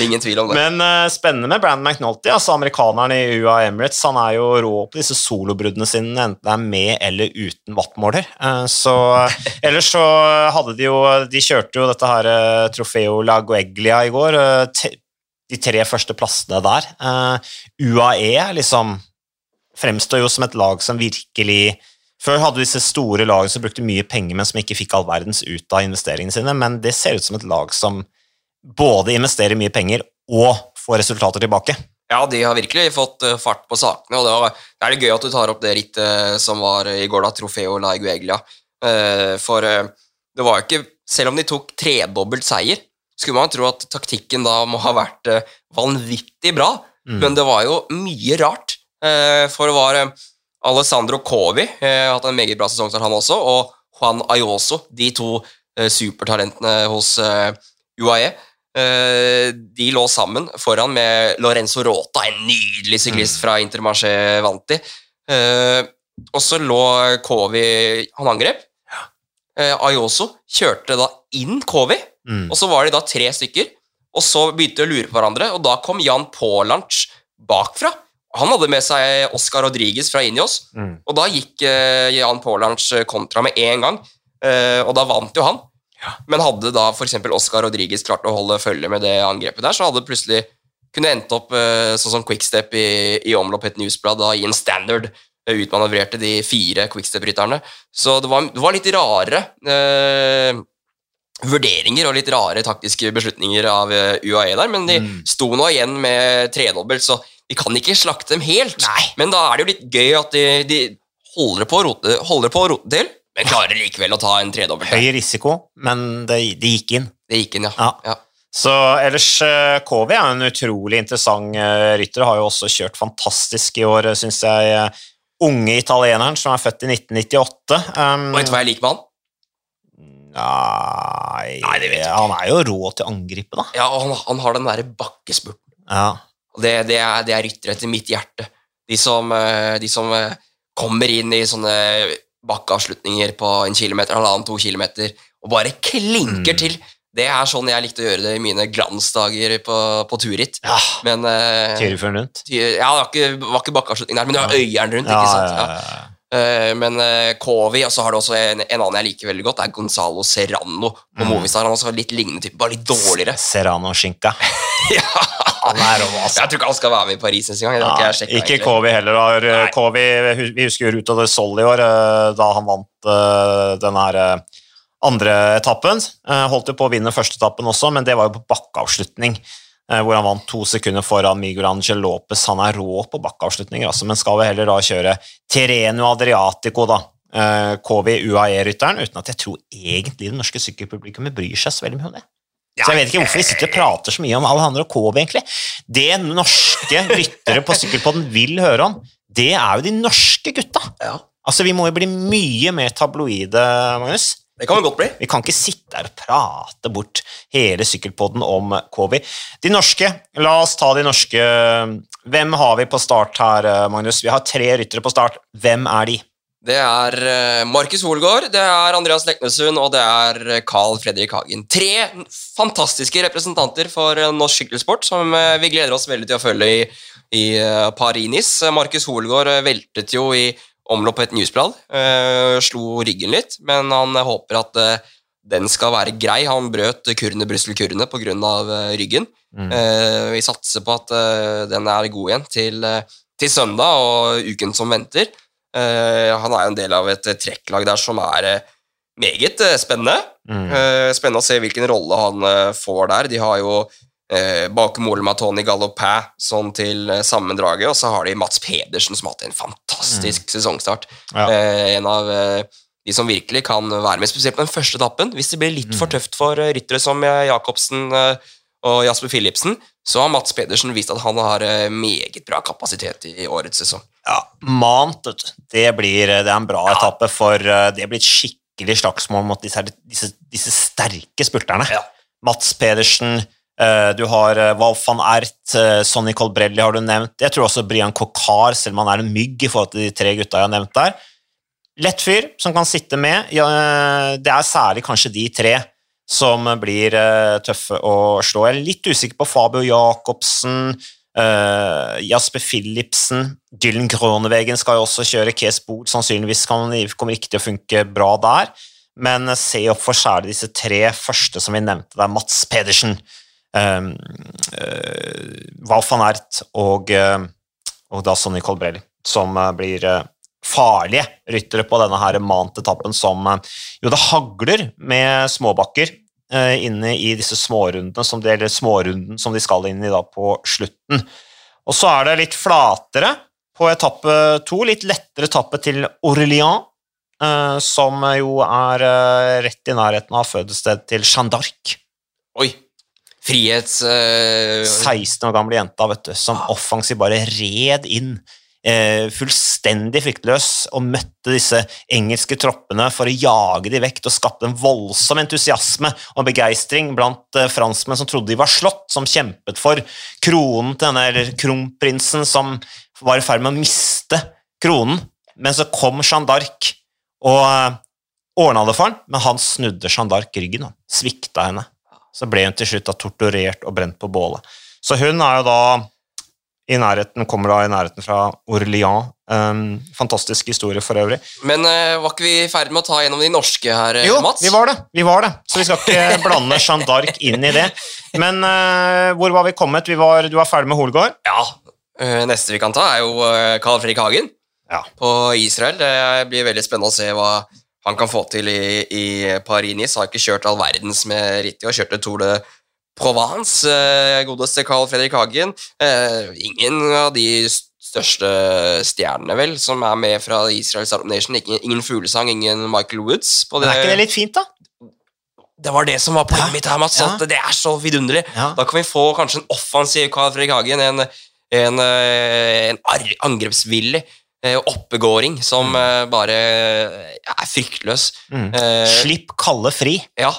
ingen tvil om det. Men uh, spennende med Brandon McNulty, altså amerikaneren i UA Emirates. Han er jo rå på disse solobruddene sine, enten det er med eller uten wattmåler. Uh, så Ellers så hadde de jo De kjørte jo dette her uh, Trofeo La Gueglia i går. de tre første plassene der. UAE liksom fremstår jo som et lag som virkelig før hadde disse store lagene som brukte mye penger, men som ikke fikk all verdens ut av investeringene sine, men det ser ut som et lag som både investerer mye penger og får resultater tilbake. Ja, de har virkelig fått eh, fart på sakene, og det, var, det er det gøy at du tar opp det rittet som var i går, da, Trofeo La Igueglia. Eh, for eh, det var jo ikke Selv om de tok tredobbelt seier, skulle man tro at taktikken da må ha vært vanvittig bra, mm. men det var jo mye rart. For det var Alessandro Covi eh, har hatt en meget bra sesongstart, han også, og Juan Ayoso, de to eh, supertalentene hos eh, UAE. Eh, de lå sammen foran med Lorenzo Rota, en nydelig syklist mm. fra Intermarché Vanti. Eh, og så lå Covi Han angrep. Eh, Ayoso kjørte da inn Covi, mm. og så var de da tre stykker. Og så begynte de å lure på hverandre, og da kom Jan Pålanch bakfra han hadde med seg Oscar Rodriguez fra Inios, mm. og da gikk Jan Pålands kontra med en gang. Og da vant jo han. Men hadde da f.eks. Oscar Rodriguez klart å holde følge med det angrepet der, så hadde det plutselig kunne endt opp eh, sånn som Quickstep i, i omlopp et newsblad da, i en standard eh, utmanøvrerte de fire quickstep-rytterne. Så det var, det var litt rare eh, vurderinger og litt rare taktiske beslutninger av eh, UAE der, men de Mm. sto nå igjen med tredobbelt, så vi kan ikke slakte dem helt. Nei. Men da er det jo litt gøy at de, de holder på å rote, rote til, men klarer likevel å ta en tredobbelt. Høy risiko, men det, det gikk inn. Det gikk inn, ja. Ja. ja. Så ellers, eh, KV er en utrolig interessant eh, rytter. Har jo også kjørt fantastisk i år, syns jeg. eh, Unge italieneren som er født i 1998. Um, Og vet du hva jeg liker med han? Nei, Nei, det vet jeg ikke. Han er jo rå til å angripe, da. Ja, og han, han har den derre bakkespurten. Ja. Det, det, er, det er ryttere etter mitt hjerte. De som, eh, de som eh, kommer inn i sånne bakkeavslutninger på en kilometer, halvannen, to kilometer, og bare klinker Mm. til. Det er sånn jeg likte å gjøre det i mine glansdager på, på turritt. ja. Men eh, Tyrefuren rundt. ty- Ja, det var ikke, var ikke bakkeavslutning der, men det var øyeren rundt. Ja, ikke sant? ja. Eh, men uh, Kovi, og så har du også en, en annen jeg liker veldig godt, det er Gonzalo Serrano på Mm. Movistar. Han er også litt lignende type, bare litt dårligere. Serrano-skinka. ja, Han er rå, altså. Jeg tror ikke han skal være med i Paris neste gang. Ja, ikke ikke Kowi heller. Da. Nei. Vi husker Ruta de Sol i år, eh, da han vant eh, den her eh, andre etappen. Eh, Holdt jo på å vinne første etappen også, men det var jo på bakkeavslutning. eh, Hvor han vant to sekunder foran Miguel Angel Lopez. Han er rå på bakkeavslutninger, altså, men skal vi heller da kjøre Terreno Adriatico, da. Eh, KV UAE-rytteren, uten at jeg tror egentlig det norske sykkelpublikummet bryr seg så veldig mye om det. Så jeg vet ikke hvorfor vi sitter og prater så mye om Alejandro Kobe, egentlig. Det norske lyttere på Sykkelpodden vil høre om, det er jo de norske gutta. Ja, Altså, Vi må jo bli mye mer tabloide, Magnus. det kan Vi godt bli. Vi kan ikke sitte her og prate bort hele Sykkelpodden om Kobe. De norske, la oss ta de norske. Hvem har vi på start her, Magnus? Vi har tre ryttere på start. Hvem er de? Det er eh, Markus Holgaard, det er Andreas Leknessund og det er eh, Carl Fredrik Hagen. Tre fantastiske representanter for eh, norsk sykkelsport som vi gleder oss veldig til å følge i, i Parinis. Markus Holgaard veltet jo i omlopp på et newsblad. slo ryggen litt, men han håper at den skal være grei. Han brøt kurene Brussel-kurene pga. Uh, ryggen. Mm. Vi satser på at den er god igjen til, til søndag og uken som venter. Eh, han er en del av et eh, trekklag der som er eh, meget spennende. Mm. Spennende å se hvilken rolle han får der. De har jo eh, målet med Tony Gallopin sånn til eh, sammendraget, og så har de Mats Pedersen, som har hatt en fantastisk sesongstart. Ja. Eh, en av de som virkelig kan være med, spesielt på den første etappen. Hvis det blir litt for tøft for ryttere som Jacobsen og Jasper Philipsen, så har Mats Pedersen vist at han har eh, meget bra kapasitet i årets sesong. Ja, Mant. Det, blir, det er en bra etappe, for eh, det blir et skikkelig slagsmål mot disse, disse, disse sterke spurterne. Ja. Mats Pedersen, eh, du har Walf van Ert, eh, Sonny Colbrelli har du nevnt. Jeg tror også Brian Kokar, selv om han er en mygg i forhold til de tre gutta jeg har nevnt der. Lett fyr som kan sitte med. Ja, eh, det er særlig kanskje de tre som blir eh, tøffe å slå. Jeg er litt usikker på Fabio Jacobsen, uh, Jasper Philipsen, Dylan Gronevegen skal jo også kjøre Kees Bohl. Sannsynligvis kan, kommer ikke til å funke bra der. Men eh, se opp for særlig disse tre første som vi nevnte. Det er Mats Pedersen, um, uh, Walf van Ert og, uh, og da Sonny Colbrelli, som eh, blir eh, farlige ryttere på denne her Mant-etappen som eh, Jo, det hagler med småbakker eh, inne i disse smårundene som de, eller smårunden som de skal inn i da på slutten. Og så er det litt flatere på etappe to, litt lettere etappe til Orléans, eh, som jo er eh, rett i nærheten av fødestedet til Jeanne d'Arc. Oi! Frihets... eh, 16 år gamle jenta vet du, som offensivt bare red inn, eh, fullstendig fryktløs, og møtte disse engelske troppene for å jage de vekk, og skapte en voldsom entusiasme og begeistring blant eh, franskmenn som trodde de var slått, som kjempet for kronen til denne, eller kronprinsen som var i ferd med å miste kronen. Men så kom Jeanne d'Arc og eh, ordna det for han, men han snudde Jeanne d'Arc ryggen og svikta henne så ble hun til slutt torturert og brent på bålet. Så hun er jo da i nærheten, kommer da i nærheten fra Orléans Um, fantastisk historie for øvrig. Men uh, var ikke vi i ferd med å ta gjennom de norske her, jo, Mats? vi var det. vi var det. Så vi skal ikke blande Jeanne d'Arc inn i det. Men uh, hvor var vi kommet? Vi var, du var ferdig med Holgård? Ja. Uh, neste vi kan ta, er jo Carl Fredrik Hagen ja. på Israel. Det blir veldig spennende å se hva han kan få til i, i Paris-Nice. Har ikke kjørt all verdens med rittet og kjørte Tour de Provence, godeste Carl Fredrik Hagen. ingen av de største stjernene, vel, som er med fra Israel Startup Nation. Ingen, ingen fuglesang, ingen Michael Woods. Det... Men er ikke det litt fint, da? Det var det som var poenget mitt her, Mats. Ja. Det er så vidunderlig. Ja. Da kan vi få kanskje en offensiv Carl Fredrik Hagen, en, en, eh, en angrepsvillig eh, oppegåing som mm. Eh, bare er fryktløs. Mm. Slipp Kalle fri. Ja.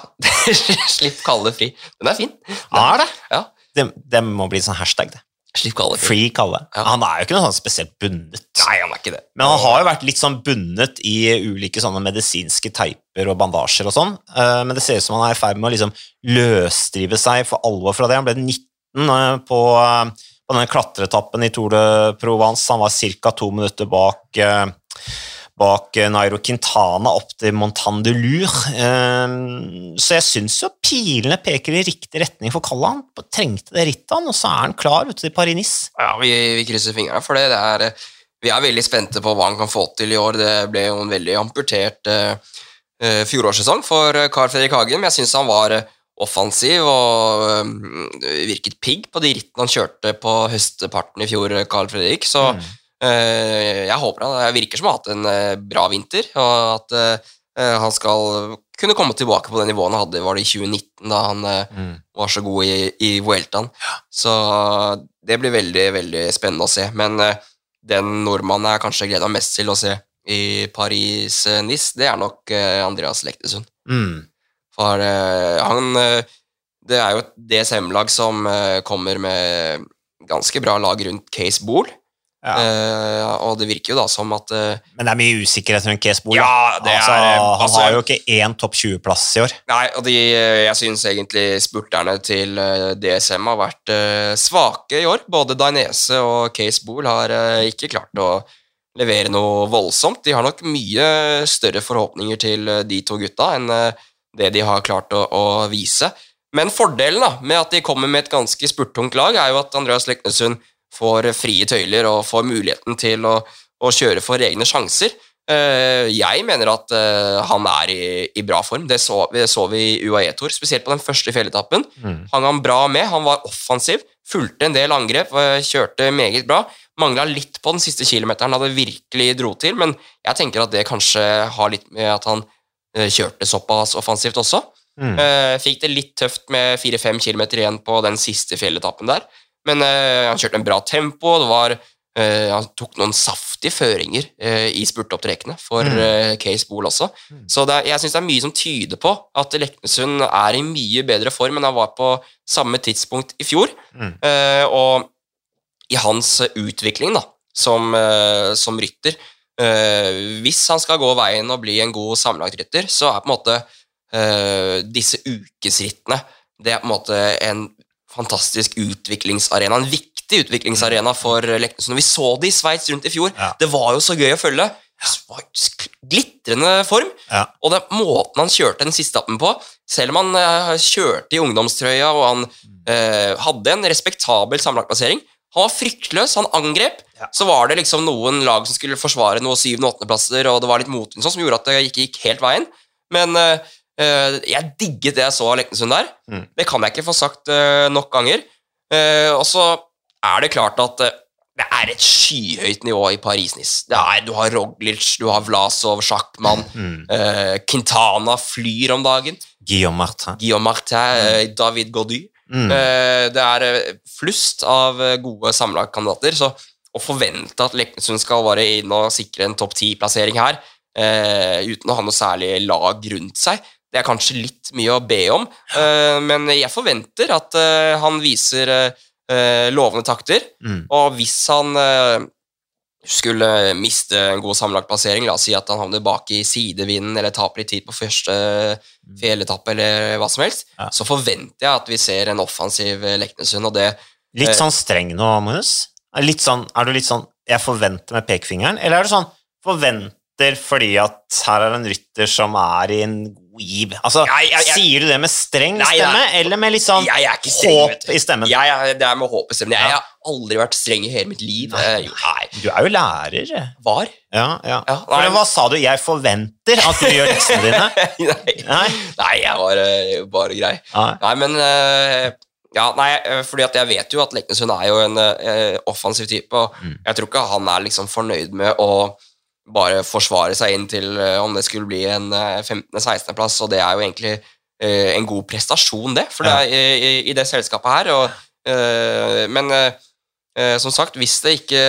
Slipp Kalle fri. Den er fin. Den, er det? Ja. Det, det må bli sånn hashtag, det. Slipp Kalle. fri. Free Kalle. Ja. Han er jo ikke noe sånn spesielt bundet. Nei, han er ikke det. Men han har jo vært litt sånn bundet i ulike sånne medisinske teiper og bandasjer og sånn. Eh, men det ser ut som han er i ferd med å liksom løsdrive seg for alvor fra det. Han ble 19 eh, på, eh, på den klatretappen i Tour de Provence. Han var ca. to minutter bak bak eh, Nairo Quintana opp til Montagne de Lure. Ehm, så jeg syns jo pilene peker i riktig retning for Kalle. Han trengte det rittet, han, og så er han klar ute i Paris-Nice. Ja, vi, vi, krysser fingrene for det. det er, vi er veldig spente på hva han kan få til i år. Det ble jo en veldig amputert uh, fjorårssesong for Carl Fredrik Hagen, men jeg syns han var offensiv og virket pigg på de rittene han kjørte på høsteparten i fjor, Carl Fredrik. så mm Eh, jeg håper han jeg virker som han har hatt en eh, bra vinter, og at eh, han skal kunne komme tilbake på det nivået han hadde var det i 2019, da han mm. var så god i, i Vueltaen. Så det blir veldig, veldig spennende å se. Men den nordmannen jeg kanskje gleder meg mest til å se i Paris-Nice, det er nok Andreas Lektesund. Mm. For han Det er jo et DSM-lag som kommer med ganske bra lag rundt Case Bool. Ja. Uh, og det virker jo da som at uh, Men det er mye usikkerhet rundt Case Bool. Ja, altså, han altså, har jo ikke én topp 20-plass i år. Nei, og de, jeg syns egentlig spurterne til DSM har vært uh, svake i år. Både Dainese og Case Bool har ikke klart å levere noe voldsomt. De har nok mye større forhåpninger til de to gutta enn det de har klart å, å vise. Men fordelen da, med at de kommer med et ganske spurttungt lag, er jo at Andreas Leknesund får frie tøyler og får muligheten til å, å kjøre for egne sjanser. Eh, jeg mener at eh, han er i, i bra form. Det så, det så vi i UAE-tor, spesielt på den første fjelletappen. Mm. Hang han bra med, han var offensiv, fulgte en del angrep, eh, kjørte meget bra. Mangla litt på den siste kilometeren da det virkelig dro til, men jeg tenker at det kanskje har litt med at han kjørte såpass offensivt også. Mm. Fikk det litt tøft med 4-5 km igjen på den siste fjelletappen der. Men uh, han kjørte en bra tempo. det var Han tok noen saftige føringer i spurtopptrekkene for mm. Case Bool også. Mm. Så er, jeg syns det er mye som tyder på at Leknesund er i mye bedre form enn han var på samme tidspunkt i fjor. Mm. og i hans utvikling da, som, som rytter Hvis han skal gå veien og bli en god sammenlagtrytter, så er på en måte disse ukesrittene det er på en måte en fantastisk utviklingsarena. En viktig utviklingsarena for Leknesund. Vi så det i Sveits rundt i fjor. Ja. Det var jo så gøy å følge. Glitrende form. Ja. Og den måten han kjørte den siste etappen på, selv om han uh, kjørte i ungdomstrøya og han uh, hadde en respektabel sammenlagtplassering Han var fryktløs, han angrep. Ja. Så var det liksom noen lag som skulle forsvare noen syvende- og åttendeplasser, og det var litt motvind sånn, som gjorde at det ikke gikk helt veien. Men uh, jeg digget det jeg så av Leknesund der. Mm. Det kan jeg ikke få sagt uh, nok ganger. Uh, og så er det klart at det er et skyhøyt nivå i Paris-Nice. Du har Roglic, du har Vlasov, Sjakkmann, mm. Quintana flyr om dagen. Guillaume Martin. Guillaume Martin mm. David Gaudy. Mm. det er flust av gode samlagkandidater, så å forvente at Leknesund skal være inn og sikre en topp ti-plassering her, uten å ha noe særlig lag rundt seg, det er kanskje litt mye å be om, Eh, men jeg forventer at eh, han viser uh, lovende takter. Mm. Og hvis han skulle miste en god sammenlagt plassering, la oss si at han havner bak i sidevinden eller taper litt tid på første mm. fjelletappe eller hva som helst, ja. så forventer jeg at vi ser en offensiv Leknesund, og det Litt sånn streng nå, Magnus? Er, sånn, er, du litt sånn jeg forventer med pekefingeren, eller er du sånn forventer fordi at her er en rytter som er i en god giv? Altså, Jeg- jeg- jeg- sier du det med streng Nei, stemme, nei. eller med litt sånn streng, håp i stemmen? Jeg, det er med håp i stemmen. Jeg, har aldri vært streng i hele mitt liv. Eh, nei. Du er jo lærer. Var? Ja, ja. Ja, For hva sa du? Jeg forventer at du gjør leksene dine? nei. Jeg var eh, bare grei. Nei. Men eh, Ja, nei, eh, fordi at jeg vet jo at Leknesund er jo en eh, offensiv type, og Mm. jeg tror ikke han er liksom fornøyd med å bare forsvare seg inn til eh, om det skulle bli en eh, 15.-16.-plass, og det er jo egentlig eh, en god prestasjon, det, for Ja. det er i, i, det selskapet her. Og, eh, men eh, eh, som sagt, hvis det ikke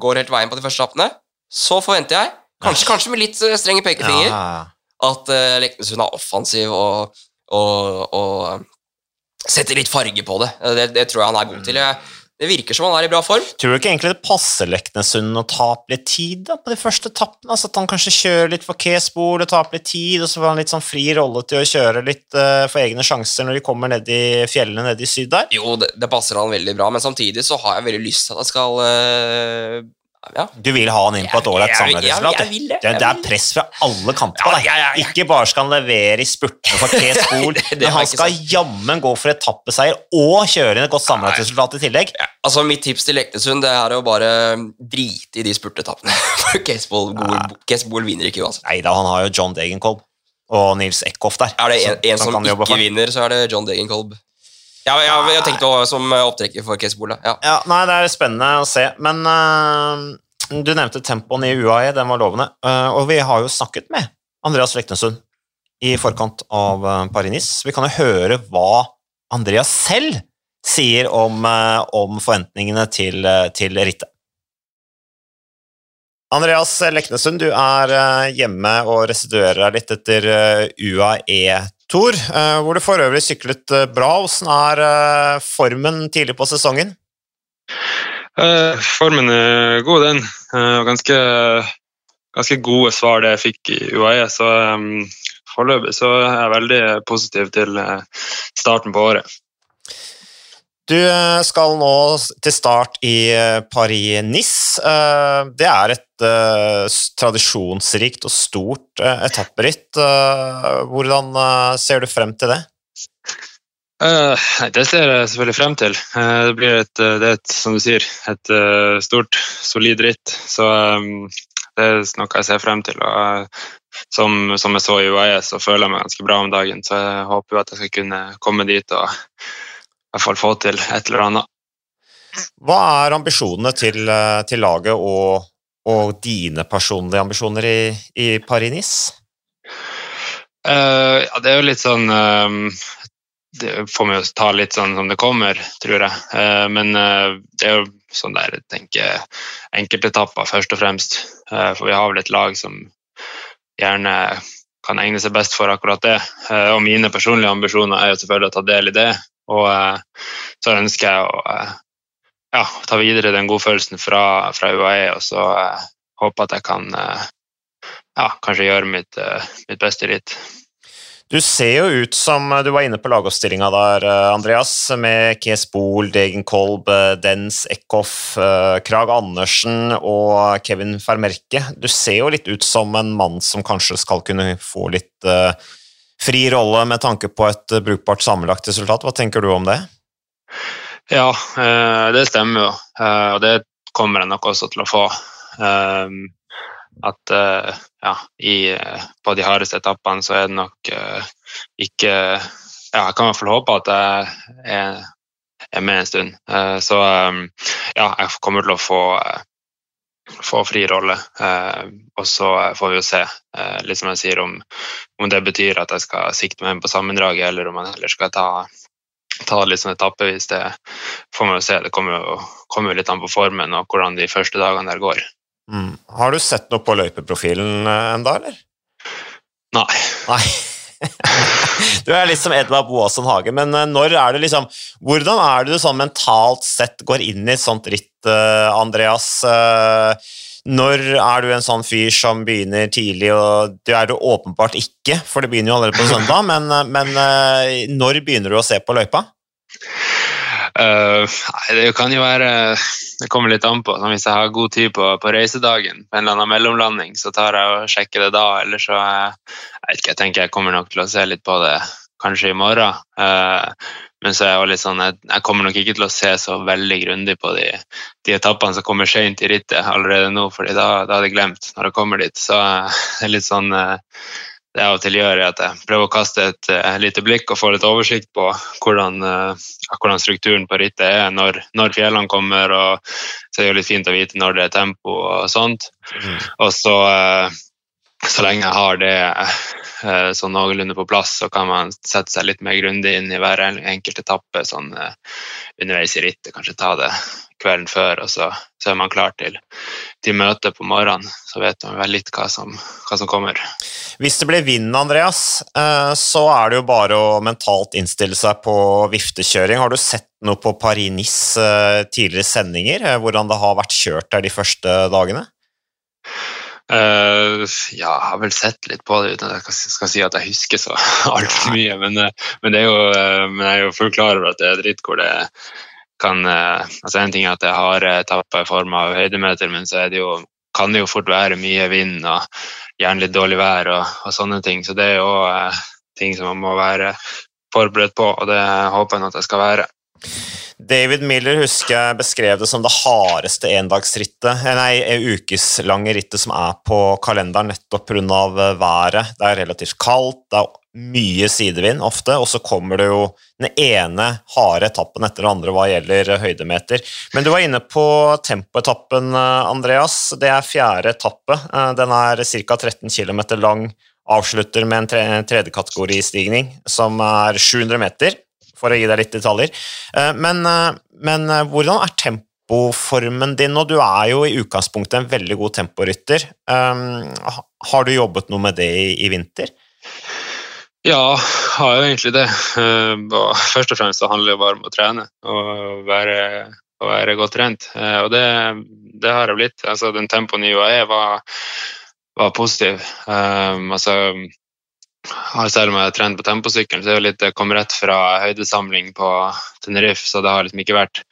går helt veien på de første appene, så forventer jeg, kanskje, kanskje med litt eh, strenge pekefinger, Ja. at Leknesund er offensiv og, og, og setter litt farge på det. Det, det tror jeg han er god til. Det virker som han er i bra form. Tror du ikke egentlig det passer Leknessund å tape litt tid da, på de første etappene? Altså at han kanskje kjører litt for K-spor og taper litt tid, og så får han litt sånn fri rolle til å kjøre litt uh, for egne sjanser når de kommer ned i fjellene nede i syd der? Jo, det, det passer han veldig bra, men samtidig så har jeg veldig lyst til at han skal eh, ja. Du vil ha han inn på et ålreit Jeg- Ja, det, Det, det er press fra alle kanter på Ja, deg. Ikke bare skal han levere i spurtene for Det- det men han skal jammen gå for etappeseier og kjøre inn et godt samarbeidsresultat i tillegg. Altså Mitt tips til Leknesund det er å bare drite i de spurtetappene. For Kesbol vinner ikke uansett. Nei da, han har jo John Degenkolb og Nils Eckhoff der. Er det en, en som som ikke vinner, så er det John Degenkolb. Ja, jeg, jeg, tenkte også, som opptrekker for Kesbol. Ja. Ja, nei, det er spennende å se, men uh, du nevnte tempoen i UAE, den var lovende, Uh, og vi har jo snakket med Andreas Leknesund i forkant av uh, Paris-Nice. Vi kan jo høre hva Andreas selv sier om, om forventningene til, til rittet. Andreas Leknesund, du er hjemme og restituerer deg litt etter øh, UAE-tour, øh, hvor du for øvrig syklet øh, bra. Hvordan er øh, formen tidlig på sesongen? Eh, formen er god, den. Eh, ganske, ganske gode svar det jeg fikk i UAE. Så foreløpig så er jeg veldig positiv til eh, starten på året. Du eh, skal nå til start i eh, Paris-Nice. Eh, Det er et tradisjonsrikt og stort etapperitt. Hvordan ser du frem til det? Det ser jeg selvfølgelig frem til. Det blir et, det er et, som du sier, et stort, solid ritt. Så um, det er noe jeg ser frem til. Som, som jeg så i UAE, så føler jeg meg ganske bra om dagen. Så jeg håper jo at jeg skal kunne komme dit og hvert fall få til et eller annet. Hva er ambisjonene til, eh, til laget og, og dine personlige ambisjoner i, i Paris-Nice? Uh, ja, det er jo litt sånn ehm, Det får vi jo ta litt sånn som det kommer, tror jeg. Uh, men det er jo sånn der jeg tenker enkeltetapper først og fremst. For vi har vel et lag som gjerne kan egne seg best for akkurat det. Og mine personlige ambisjoner er jo selvfølgelig å ta del i det. Og eh, så ønsker jeg å eh, ja, ta videre den godfølelsen fra, fra UAE, og så eh, håpe at jeg kan ja, kanskje gjøre mitt, mitt beste ritt. Du ser jo ut som du var inne på lagoppstillinga der, Andreas, med Bohl, Degenkolb, Kolb, Dens Eckhoff, Krag Andersen og Kevin Fermerke. Du ser jo litt ut som en mann som kanskje skal kunne få litt fri rolle med tanke på et eh, brukbart sammenlagt resultat. Hva tenker du om det? Ja, eh, det stemmer jo. Eh, og det kommer jeg nok også til å få. At ja, i, på de hardeste etappene så er det nok ikke Ja, jeg kan i hvert fall håpe at jeg er, er med en stund. Så ja, jeg kommer til å få få fri rolle, eh, og så får vi jo se, eh, litt som jeg sier, om, om det betyr at jeg skal sikte meg inn på sammendraget, eller om jeg heller skal ta ta litt sånn etappevis, det får man jo se. Det kommer jo, kommer jo litt an på formen og hvordan de første dagene der går. Mm. Har du sett noe på løypeprofilen eh, enda, eller? Nei. Nei. Du er litt som Edvard Boasson Hage, men eh, når er det liksom Hvordan er det du sånn mentalt sett går inn i et sånt ritt, eh, Andreas? Eh, Når er du en sånn fyr som begynner tidlig, og det er du åpenbart ikke, for det begynner jo allerede på søndag, men, men når begynner du å se på løypa? Uh, det kan jo være Det kommer litt an på. Sånn, hvis jeg har god tid på, på, reisedagen, en eller annen mellomlanding, så tar jeg og sjekker det da. Eller så jeg, vet ikke, jeg tenker jeg kommer nok til å se litt på det kanskje i morgen. Uh, men så er jeg, litt sånn, jeg, jeg, kommer nok ikke til å se så veldig grundig på de, de etappene som kommer sent i rittet allerede nå, fordi da, da er jeg glemt når jeg kommer dit. Så uh, det er litt sånn det jeg av og til gjør, er at jeg prøver å kaste et uh, lite blikk og få litt oversikt på hvordan, uh, hvordan strukturen på rittet er når, når, fjellene kommer. og Så er det litt fint å vite når det er tempo og sånt. Mm. Og så, uh, så lenge jeg har det sånn noenlunde på plass, så kan man sette seg litt mer grundig inn i hver enkelt etappe sånn underveis i rittet. Kanskje ta det kvelden før, og så, så er man klar til, til møtet på morgenen. Så vet man vel litt hva som, hva som kommer. Hvis det blir vind, Andreas, eh, så er det jo bare å mentalt innstille seg på viftekjøring. Har du sett noe på Paris-Nice eh, tidligere sendinger, eh, hvordan det har vært kjørt der de første dagene? Uh, ja, jeg har vel sett litt på det uten at jeg skal si at jeg husker så altfor mye. Men, men, det er jo, men jeg er jo fullt klar over at det er dritt hvor det kan altså En ting er at jeg har etapper i form av høydemeter, men så det jo kan det jo fort være mye vind og gjerne litt dårlig vær og, og sånne ting. Så det er jo eh, ting som man må være forberedt på, og det håper jeg at jeg skal være. David Miller husker jeg beskrev det som det hardeste endagsrittet, eh, nei, ukeslange rittet som er på kalenderen nettopp pga. Eh, været. Det er relativt kaldt, det er mye sidevind ofte, og så kommer det jo den ene harde etappen etter den andre hva gjelder høydemeter. Men du var inne på tempoetappen, Andreas. Det er fjerde etappe. Den er ca. 13 km lang, avslutter med en tredjekategoristigning som er 700 meter, for å gi deg litt detaljer. Men, men hvordan er tempoformen din nå? Du er jo i utgangspunktet en veldig god temporytter. Har du jobbet noe med det i, vinter? Ja, har jo egentlig det. Eh, først og fremst så handler det bare om å trene og være, å være godt trent. Eh, og det, det, har jeg blitt. Altså, den tempoen i UAE var, var positiv. Um, altså, selv om jeg har trent på temposykkelen, så er det litt, jeg kom rett fra høydesamling på Tenerife, så det har liksom ikke vært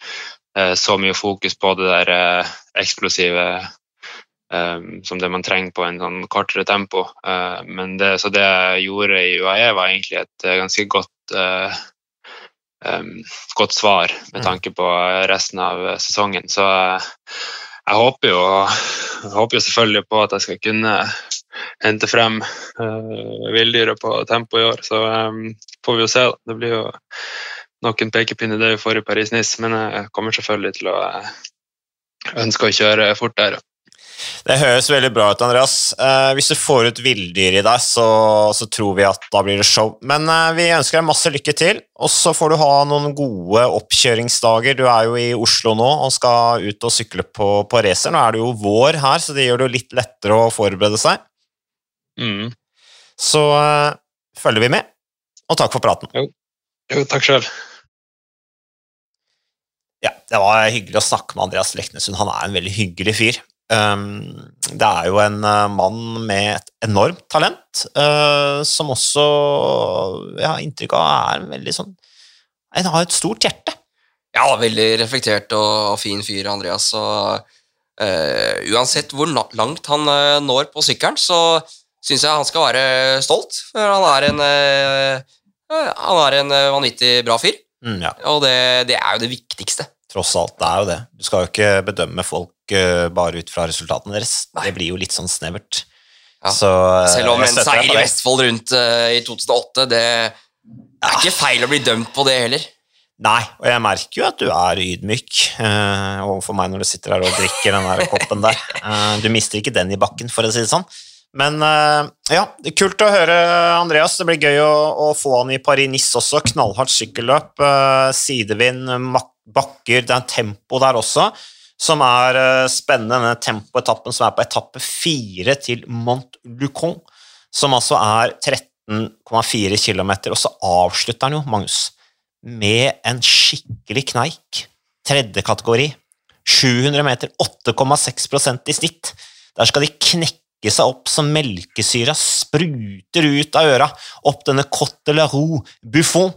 eh, så mye fokus på det der eh, eksplosive eh, som det man trenger på en sånn kortere tempo. Uh, men det, så det jeg gjorde i UAE, var egentlig et uh, ganske godt, um, godt svar med mm. tanke på resten av sesongen. Så jeg håper jo, jeg håper jo selvfølgelig på at jeg skal kunne hente frem uh, villdyret på tempo i år. Så um, får vi jo se. da. Det blir jo nok en pekepinne det vi får i Paris-Nice, men jeg kommer selvfølgelig til å ønske å kjøre fort der. Det høres veldig bra ut, Andreas. Eh, hvis du får ut villdyr i deg, så, så, tror vi at da blir det show. Men eh, vi ønsker deg masse lykke til, og så får du ha noen gode oppkjøringsdager. Du er jo i Oslo nå og skal ut og sykle på, på racer. Nå er det jo vår her, så det gjør det jo litt lettere å forberede seg. Mm. Så uh, følger vi med, og takk for praten. Jo, jo takk sjøl. Ja, det var hyggelig å snakke med Andreas Leknesund. Han er en veldig hyggelig fyr. Um, det er jo en uh, mann med et enormt talent, uh, som også jeg har inntrykk av er en veldig sånn Han har et stort hjerte. Ja, veldig reflektert og, fin fyr, Andreas. Og, uh, uansett hvor langt han uh, når på sykkelen, så syns jeg han skal være stolt. For han er en, uh, han er en vanvittig bra fyr. Mm, ja. Og det, det, er jo det viktigste. Tross alt, det er jo det. Du skal jo ikke bedømme folk bare ut fra resultatene deres. Nei. Det blir jo litt sånn snevert. Ja. Så, eh, Selv om en seier i Vestfold rundt uh, i 2008, det er ikke feil å bli dømt på det heller. Nei, og jeg merker jo at du er ydmyk uh, overfor meg når du sitter her og drikker den der koppen der. Uh, du mister ikke den i bakken, for å si det sånn. Men uh, ja, kult å høre Andreas. Det blir gøy å, å få han i Paris-Nice også. Knallhardt sykkelløp, sidevind, bakker, det er en tempo der også som er uh, spennende, denne tempoetappen som er på etappe fire til Mont-Lucon, som altså er 13,4 km, og så avslutter han jo, Magnus, med en skikkelig kneik. Tredje kategori. 700 meter, 8,6% i snitt. Der skal de knekke seg opp så melkesyra spruter ut av øra, opp denne Cote la Roue Buffon,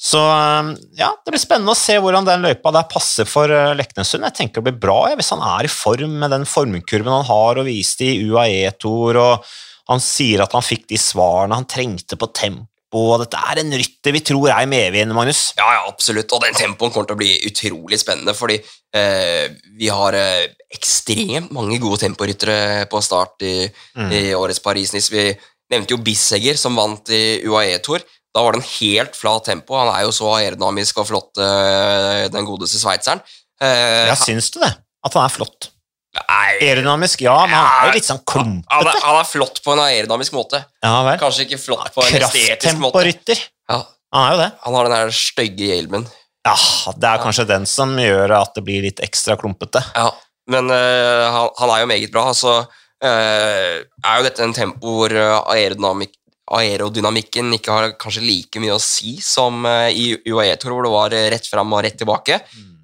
Så eh, ja, det blir spennende å se hvordan den løypa der passer for Leknesund. Leknessund. Jeg tenker det blir bra ja, hvis han er i form med den formkurven han har og viste i UAE-toer, og han sier at han fikk de svarene han trengte på tempo. Og dette er en rytter vi tror er i medvind, Magnus. Ja, ja, absolutt. Og den tempoen kommer til å bli utrolig spennende, fordi eh, vi har eh, ekstremt mange gode temporyttere på start i, Mm. i årets Paris-Nice. Vi nevnte jo Bissegger, som vant i UAE-tour. Da var det en helt flat tempo. Han er jo så aerodynamisk og flott, eh, den godeste sveitseren. Eh, Ja, syns du det? At han er flott? Nei, Aerodynamisk, ja, men han er jo litt sånn klumpete. han er flott på en aerodynamisk måte. Ja vel. Kanskje ikke flott på en estetisk måte. Krafttemporytter. Ja, Han er jo det. han har den der stygge hjelmen. Ja, det er kanskje den som gjør at det blir litt ekstra klumpete. Ja, men uh, han, han er jo meget bra. Altså uh, er jo dette en tempo hvor eh, aerodynamik, aerodynamikken ikke har kanskje like mye å si som i UAE-tour, hvor det var rett fram og rett tilbake.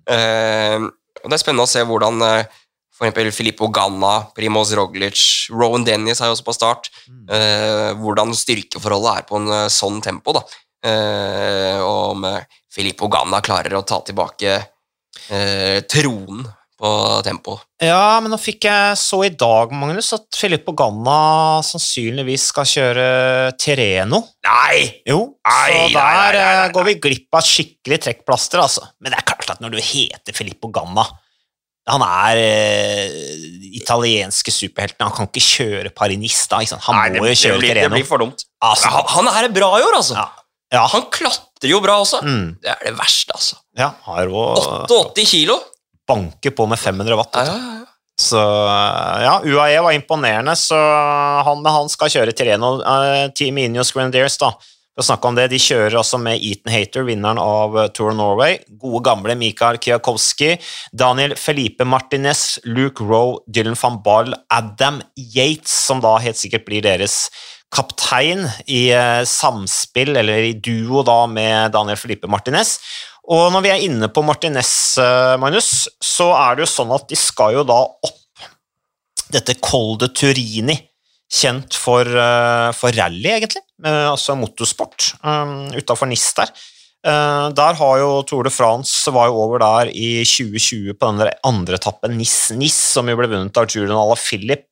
Eh, og Det er spennende å se hvordan eh, eksempel Filippo Ganna, Primoz Roglic, Rowan Dennis er jo også på start. eh, hvordan styrkeforholdet er på en eh, sånn tempo. da. Eh, om eh, Filippo Ganna klarer å ta tilbake eh, tronen på tempo. Ja, men nå fikk jeg så i dag, Magnus, at Filippo Ganna sannsynligvis skal kjøre Tireno. Nei! Jo, Nei, så der nei, nei, nei. eh, går vi glipp av skikkelig trekkplaster, altså. Men det er klart at når du heter Filippo Ganna Han er eh, italienske superhelten, han kan ikke kjøre Paris-Nice da? Han Nei, det, må jo det, kjøre blir, det blir for dumt. Altså, Han, han er bra i år, altså. ja. Ja, Han klatrer jo bra også. mm, Det er det verste, altså. ja, har jo 88 kilo. banker på med 500 watt. Ja, ja, ja. Så ja, UAE var imponerende, så han, han skal kjøre Tireno. Uh, Team Ineos Grenadiers, da, å snakke om det, de kjører også med Eaton Hater, vinneren av eh, Tour of Norway. Gode, gamle Mikael Kwiatkowski, Daniel Felipe Martinez, Luke Rowe, Dylan van Ball, Adam Yates, som da helt sikkert blir deres kaptein i eh, samspill, eller i duo da med Daniel Felipe Martinez. Og når vi er inne på Martinez, eh, Magnus, så er det jo sånn at de skal jo da opp dette Col de Turini, kjent for, for rally, egentlig, altså motorsport, um, utafor NIS der. Eh, der har jo Tour de France var jo over der i 2020 på den andre etappen, Nis-Nis, som jo ble vunnet av Julian Philip.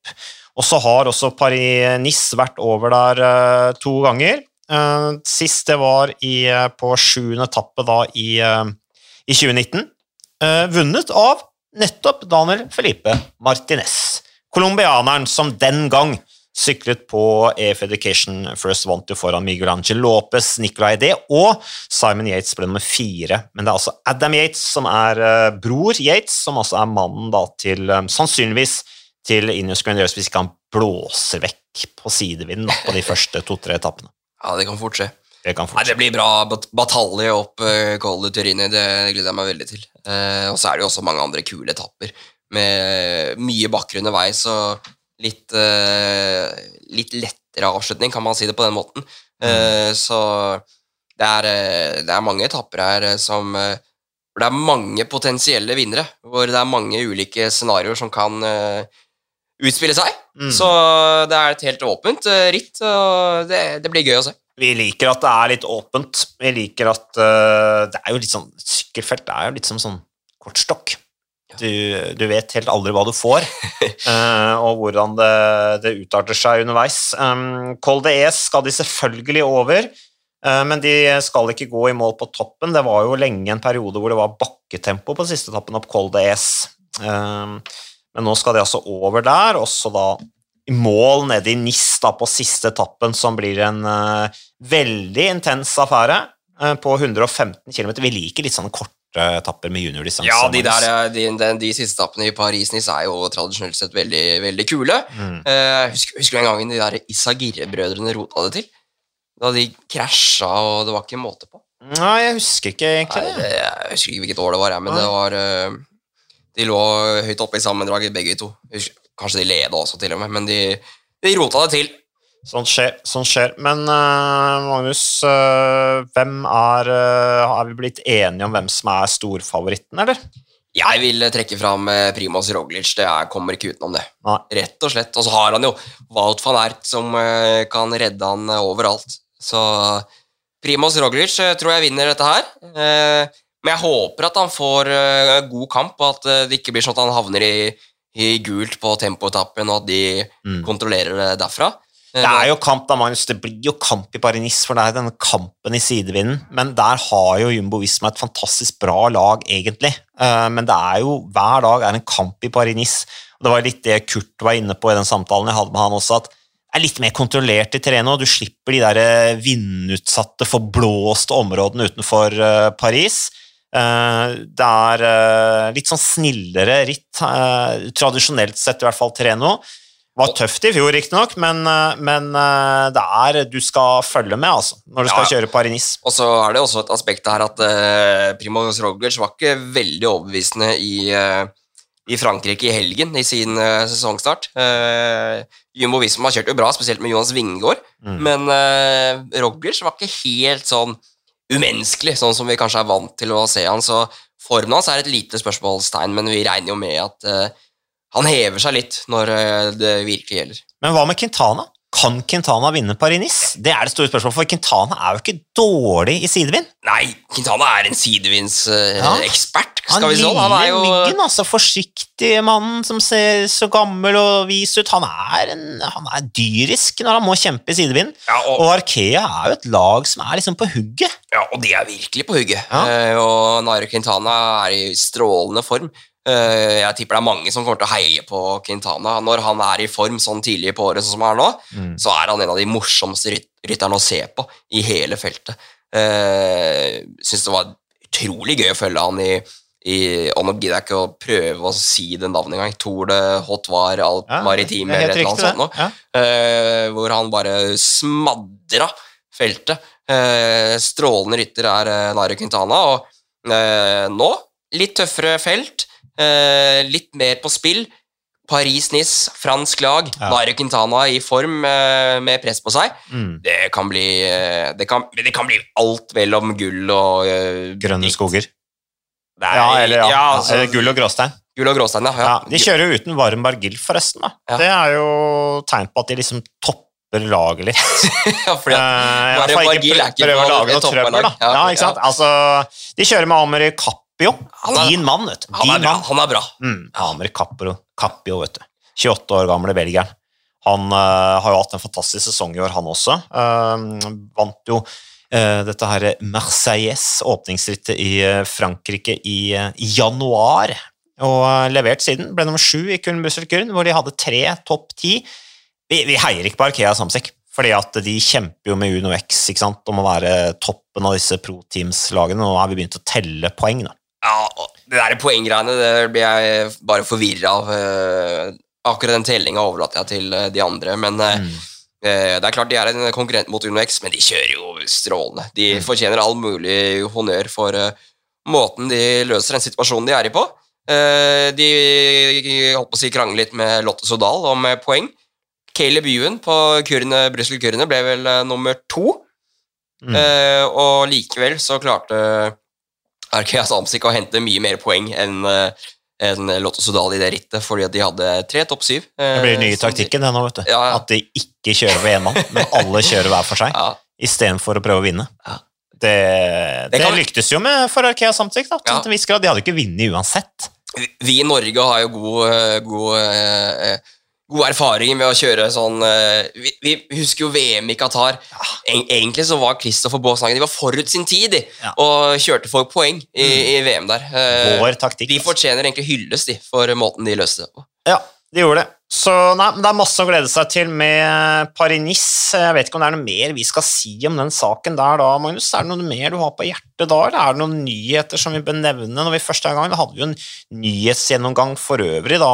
Og så har også Paris-Nice vært over der eh, to ganger. Eh, sist det var i, eh, på sjuende etappe da i, eh, i 2019. Eh, vunnet av nettopp Daniel Felipe Martinez. Colombianeren som den gang syklet på EF Education First Wanted foran Miguel Angel Lopez, Nicolay D, og Simon Yates ble nummer fire. Men det er altså Adam Yates som er uh, bror Yates, som altså er mannen da til um, sannsynligvis til Inius Grenadiers hvis ikke han blåser vekk på sidevinden da, på de første to-tre etappene. ja, det kan fort skje. Det kan Nei. Det blir bra bat batalje opp uh, Col de Turini, det gleder jeg meg veldig til. Uh, og så er det jo også mange andre kule etapper med mye bakker underveis og litt, uh, litt lettere avslutning, kan man si det på den måten. Eh, så det er, eh, det er mange etapper her som hvor det er mange potensielle vinnere, hvor det er mange ulike scenarioer som kan utspille seg. Mm. Så det er et helt åpent ritt, og det, det blir gøy å se. Vi liker at det er litt åpent. Vi liker at uh, det er jo litt sånn Sykkelfelt er jo litt som sånn kortstokk. Du, du vet helt aldri hva du får, eh, og hvordan det, det utarter seg underveis. Um, de Es skal de selvfølgelig over, eh, men de skal ikke gå i mål på toppen. Det var jo lenge en periode hvor det var bakketempo på siste etappen opp Col de Es. Men nå skal de altså over der, også da i mål nede i Nis da, på siste etappen, som blir en eh, veldig intens affære på 115 km. Vi liker litt sånne korte etapper med juniordistanse. Ja, de, der, er- de, de, de siste etappene i Paris-Nice er jo tradisjonelt sett veldig, veldig kule. Mm. Uh, husker, husker du en gang de der Isagirre-brødrene rota det til? Da de krasja, og det var ikke måte på. Nei, jeg husker ikke egentlig det. det, jeg husker ikke hvilket år det var, jeg, men Nei. det var eh, De lå høyt oppe i sammendraget, begge to. Kanskje de leda også, til og med, men de, de rota det til. Sånt skjer. Sånt skjer. Men uh, Magnus, uh, hvem er uh, Har vi blitt enige om hvem som er storfavoritten, eller? Jeg vil trekke fram Primas Primoz Roglic. Det er, kommer ikke utenom det. Nei. Rett og slett. Og så har han jo Wout van Ert som kan redde han overalt. Så Primoz Roglic tror jeg vinner dette her. Men jeg håper at han får god kamp, og at det ikke blir sånn at han havner i, i gult på tempoetappen, og at de Mm. kontrollerer det derfra. Eh, Det er jo kamp, da, Magnus. Det blir jo kamp i Paris-Nice, for det er denne kampen i sidevinden. Men der har jo Jumbo Visma et fantastisk bra lag, egentlig. Eh, Men det er jo hver dag er en kamp i Paris-Nice. Og Det var litt det Kurt var inne på i den samtalen jeg hadde med han også, at det er litt mer kontrollert i terreno. du slipper de der eh, vindutsatte, forblåste områdene utenfor Paris. Det er litt sånn snillere ritt, tradisjonelt sett i hvert fall Treno. Var tøft i fjor, riktignok, men, eh, men eh, det er du skal følge med altså, når du skal Ja. kjøre Paris-Nice. Og så er det også et aspekt her at uh, Primoz Roglic var ikke veldig overbevisende i, uh, i Frankrike i helgen i sin uh, sesongstart. Uh, Jumbo Visma kjørte jo bra, spesielt med Jonas Vingård, Mm. men uh, Roglic var ikke helt sånn umenneskelig, sånn som vi kanskje er vant til å se han. Så formen hans er et lite spørsmålstegn, men vi regner jo med at eh, han hever seg litt når eh, det virkelig gjelder. Men hva med Quintana? Kan Quintana vinne Paris-Nice? Det er det store spørsmålet, for Quintana er jo ikke dårlig i sidevind. Nei, Quintana er en Ja. sidevindsekspert, Uh, si. Han er jo myggen, altså. Forsiktig mann som ser så gammel og vis ut. Han er, en, han er dyrisk når han må kjempe i sidevind. ja, og, Og Arkea er jo et lag som er liksom på hugget. Ja, og de er virkelig på hugget. Ja. Uh, og Nairo Quintana er i strålende form. Eh, jeg tipper det er mange som kommer til å heie på Quintana. Når han er i form sånn tidlig på året sånn som han er nå, Mm. så er han en av de morsomste rytterne å se på i hele feltet. Uh, Syns det var utrolig gøy å følge han i, i og nå gidder jeg ikke å prøve å si det navnet engang. Tour de Hot var alt Ja, maritime er eller et eller annet sånt. det. Eh, hvor han bare smadra feltet. Uh, strålende rytter er uh, Nairo Quintana, og eh, nå litt tøffere felt, eh, litt mer på spill. Paris-Nice, fransk lag, Ja. Quintana i form eh, med press på seg. Mm. Det kan bli, eh, det kan, det kan bli alt mellom gull og eh, Grønne skoger. Er- Ja, eller, ja. ja, altså, gull og gråstein. gull og gråstein, ja. Ja, de kjører jo uten Varm Bargill, forresten. da. Det er jo tegn på at de liksom topper laget litt. ja, fordi at Eh, i Varm Bargill er ikke noe da. Ja, ikke sant? Altså, de kjører med Ameri Cappio. Er- Din mann, vet du. han er bra. Han er bra. Mm, Cappio, vet du. 28 år gamle belgieren. Han uh, har jo hatt en fantastisk sesong i år, han også. Uh, vant jo uh, dette her Marseilles, åpningsrittet i Frankrike i eh, januar. Og levert siden. Ble nummer sju i Kuren Busselkuren, hvor de hadde tre topp ti. Vi, vi heier ikke på Arkea Samsek, fordi at de kjemper jo med Uno X ikke sant, om å være toppen av disse pro teams-lagene. Nå har vi begynt å telle poeng, da. Ja, det der poenggreiene det blir jeg bare forvirra av. eh, akkurat den tellinga overlater jeg til eh, de andre, men eh, Mm. eh, det er klart de er en konkurrent mot UnoX, men de kjører jo strålende. De Mm. fortjener all mulig honnør for måten de løser den situasjonen de er i på. De holdt på å si krangle litt med Lotte Sodal om poeng. Caleb Ewan på kurene, Brussel-kurene ble vel nummer to. Mm. Og likevel så klarte Arkea Samsic å hente mye mer poeng enn eh, enn Lotto Sudal i det rittet, fordi at de hadde tre topp syv. eh, Det blir den nye taktikken, det nå, vet du. Ja, ja. At de ikke kjører ved én mann, men alle kjører hver for seg, Ja, istedenfor å prøve å vinne. Ja. Det, Det det, kan- lyktes jo med for Arkea samtidig, da, til Ja. en viss grad. De hadde ikke vunnet uansett. vi- vi i Norge har jo god, eh, god, god erfaring med å kjøre sånn eh, vi, vi husker jo VM i Qatar. Eg- Egentlig så var Kristoffer Baashagen De var forut sin tid Ja. og kjørte for poeng i, i VM der. Eh, Vår taktikk. de altså. fortjener egentlig hylles de, for måten de løste det på. Ja, de gjorde det. Så nei, men det er masse å glede seg til med Paris-Nice. Jeg vet ikke om det er noe mer vi skal si om den saken der da, Magnus. Er det noe mer du har på hjertet da, eller er det noen nyheter som vi bør nevne når vi første gang? da hadde jo en nyhetsgjennomgang for øvrig da,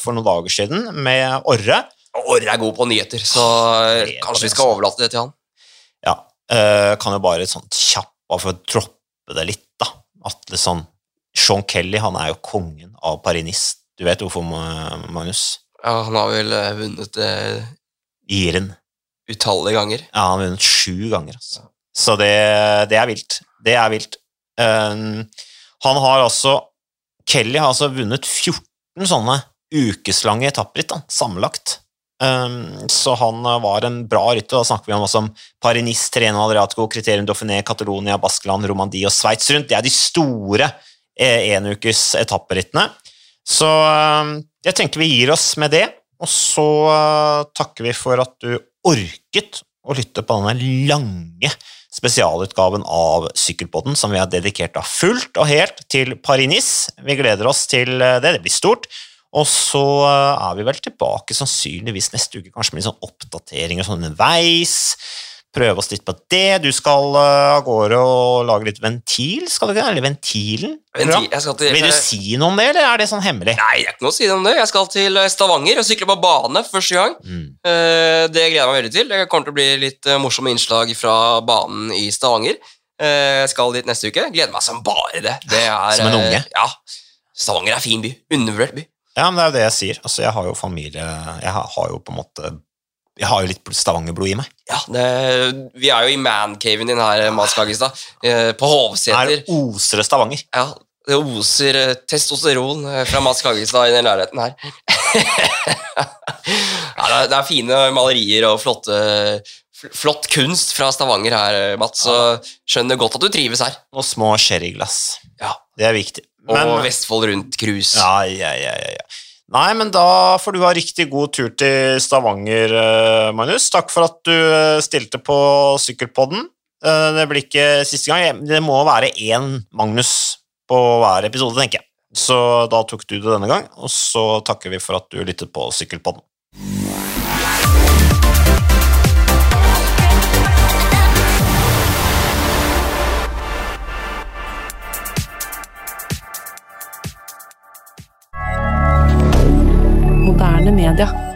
for noen dager siden med Orre. Orre er god på nyheter, så Det kanskje vi skal altså. overlate det til han. Ja, Øh, kan jo bare sånn kjapt for å droppe det litt, da. At det sånn Sean Kelly, han er jo kongen av Paris-Nice. Du vet hvorfor, Magnus? Ja, han har vel eh, vunnet eh, Iren. utallige ganger. Ja, han har vunnet sju ganger, altså. Så det, det er vilt. Det er vilt. Um, han har altså Kelly har altså vunnet 14 sånne ukeslange etappritt sammenlagt. Um, så han uh, var en bra rytter. Da snakker vi om altså, Parinis, Treno Adriatico, Kriterium Dauphiné, Catalonia, Baskeland, Romandie og Sveits rundt. Det er de store eh, enukes etapperittene. Så um, jeg tenker vi gir oss med det, og så uh, takker vi for at du orket å lytte på denne lange spesialutgaven av Sykkelpodden, som vi har dedikert av fullt og helt til Paris-Nice. Vi gleder oss til uh, det. Det blir stort. Og så uh, er vi vel tilbake sannsynligvis neste uke, kanskje med litt sånn oppdateringer sånn underveis prøve oss litt på det. Du skal uh, av gårde og lage litt ventil, skal du ikke? Eller Ventilen? Ventil, jeg til, Vil du si noe om det, eller er det sånn hemmelig? Nei, det er ikke noe å si om det. Jeg skal til eh, Stavanger og sykle på bane første gang. Mm. Uh, Det gleder jeg meg veldig til. Det kommer til å bli litt uh, morsomme innslag fra banen i Stavanger. Eh, Jeg skal dit neste uke. Gleder meg som bare det. det er, Som en unge? eh, Ja. Stavanger er fin by. Undervurdert by. Ja, men det er jo det jeg sier. Altså, jeg har jo familie Jeg har, har jo på en måte Jeg har jo litt Stavanger-blod i meg. Ja, det, Vi er jo i mancaven din her, Mads Kagestad. På På Her Hovseter. oser det Stavanger. Ja, det oser eh, testosteron eh, fra Mads Kagestad i den leiligheten her. ja, det, er, fine malerier og flotte, flott kunst fra Stavanger her, eh, Mats. Så skjønner godt at du trives her. Og små sherryglass. Ja, Det er viktig. Og Vestfold rundt cruise. ja, ja, ja, ja, ja. Nei, men da får du ha riktig god tur til Stavanger, eh, Magnus. Takk for at du eh, stilte på Sykkelpodden. Eh, Det blir ikke siste gang. Det må være én Magnus på hver episode, tenker jeg. Så da tok du det denne gang, og så takker vi for at du lyttet på Sykkelpodden. Moderne media.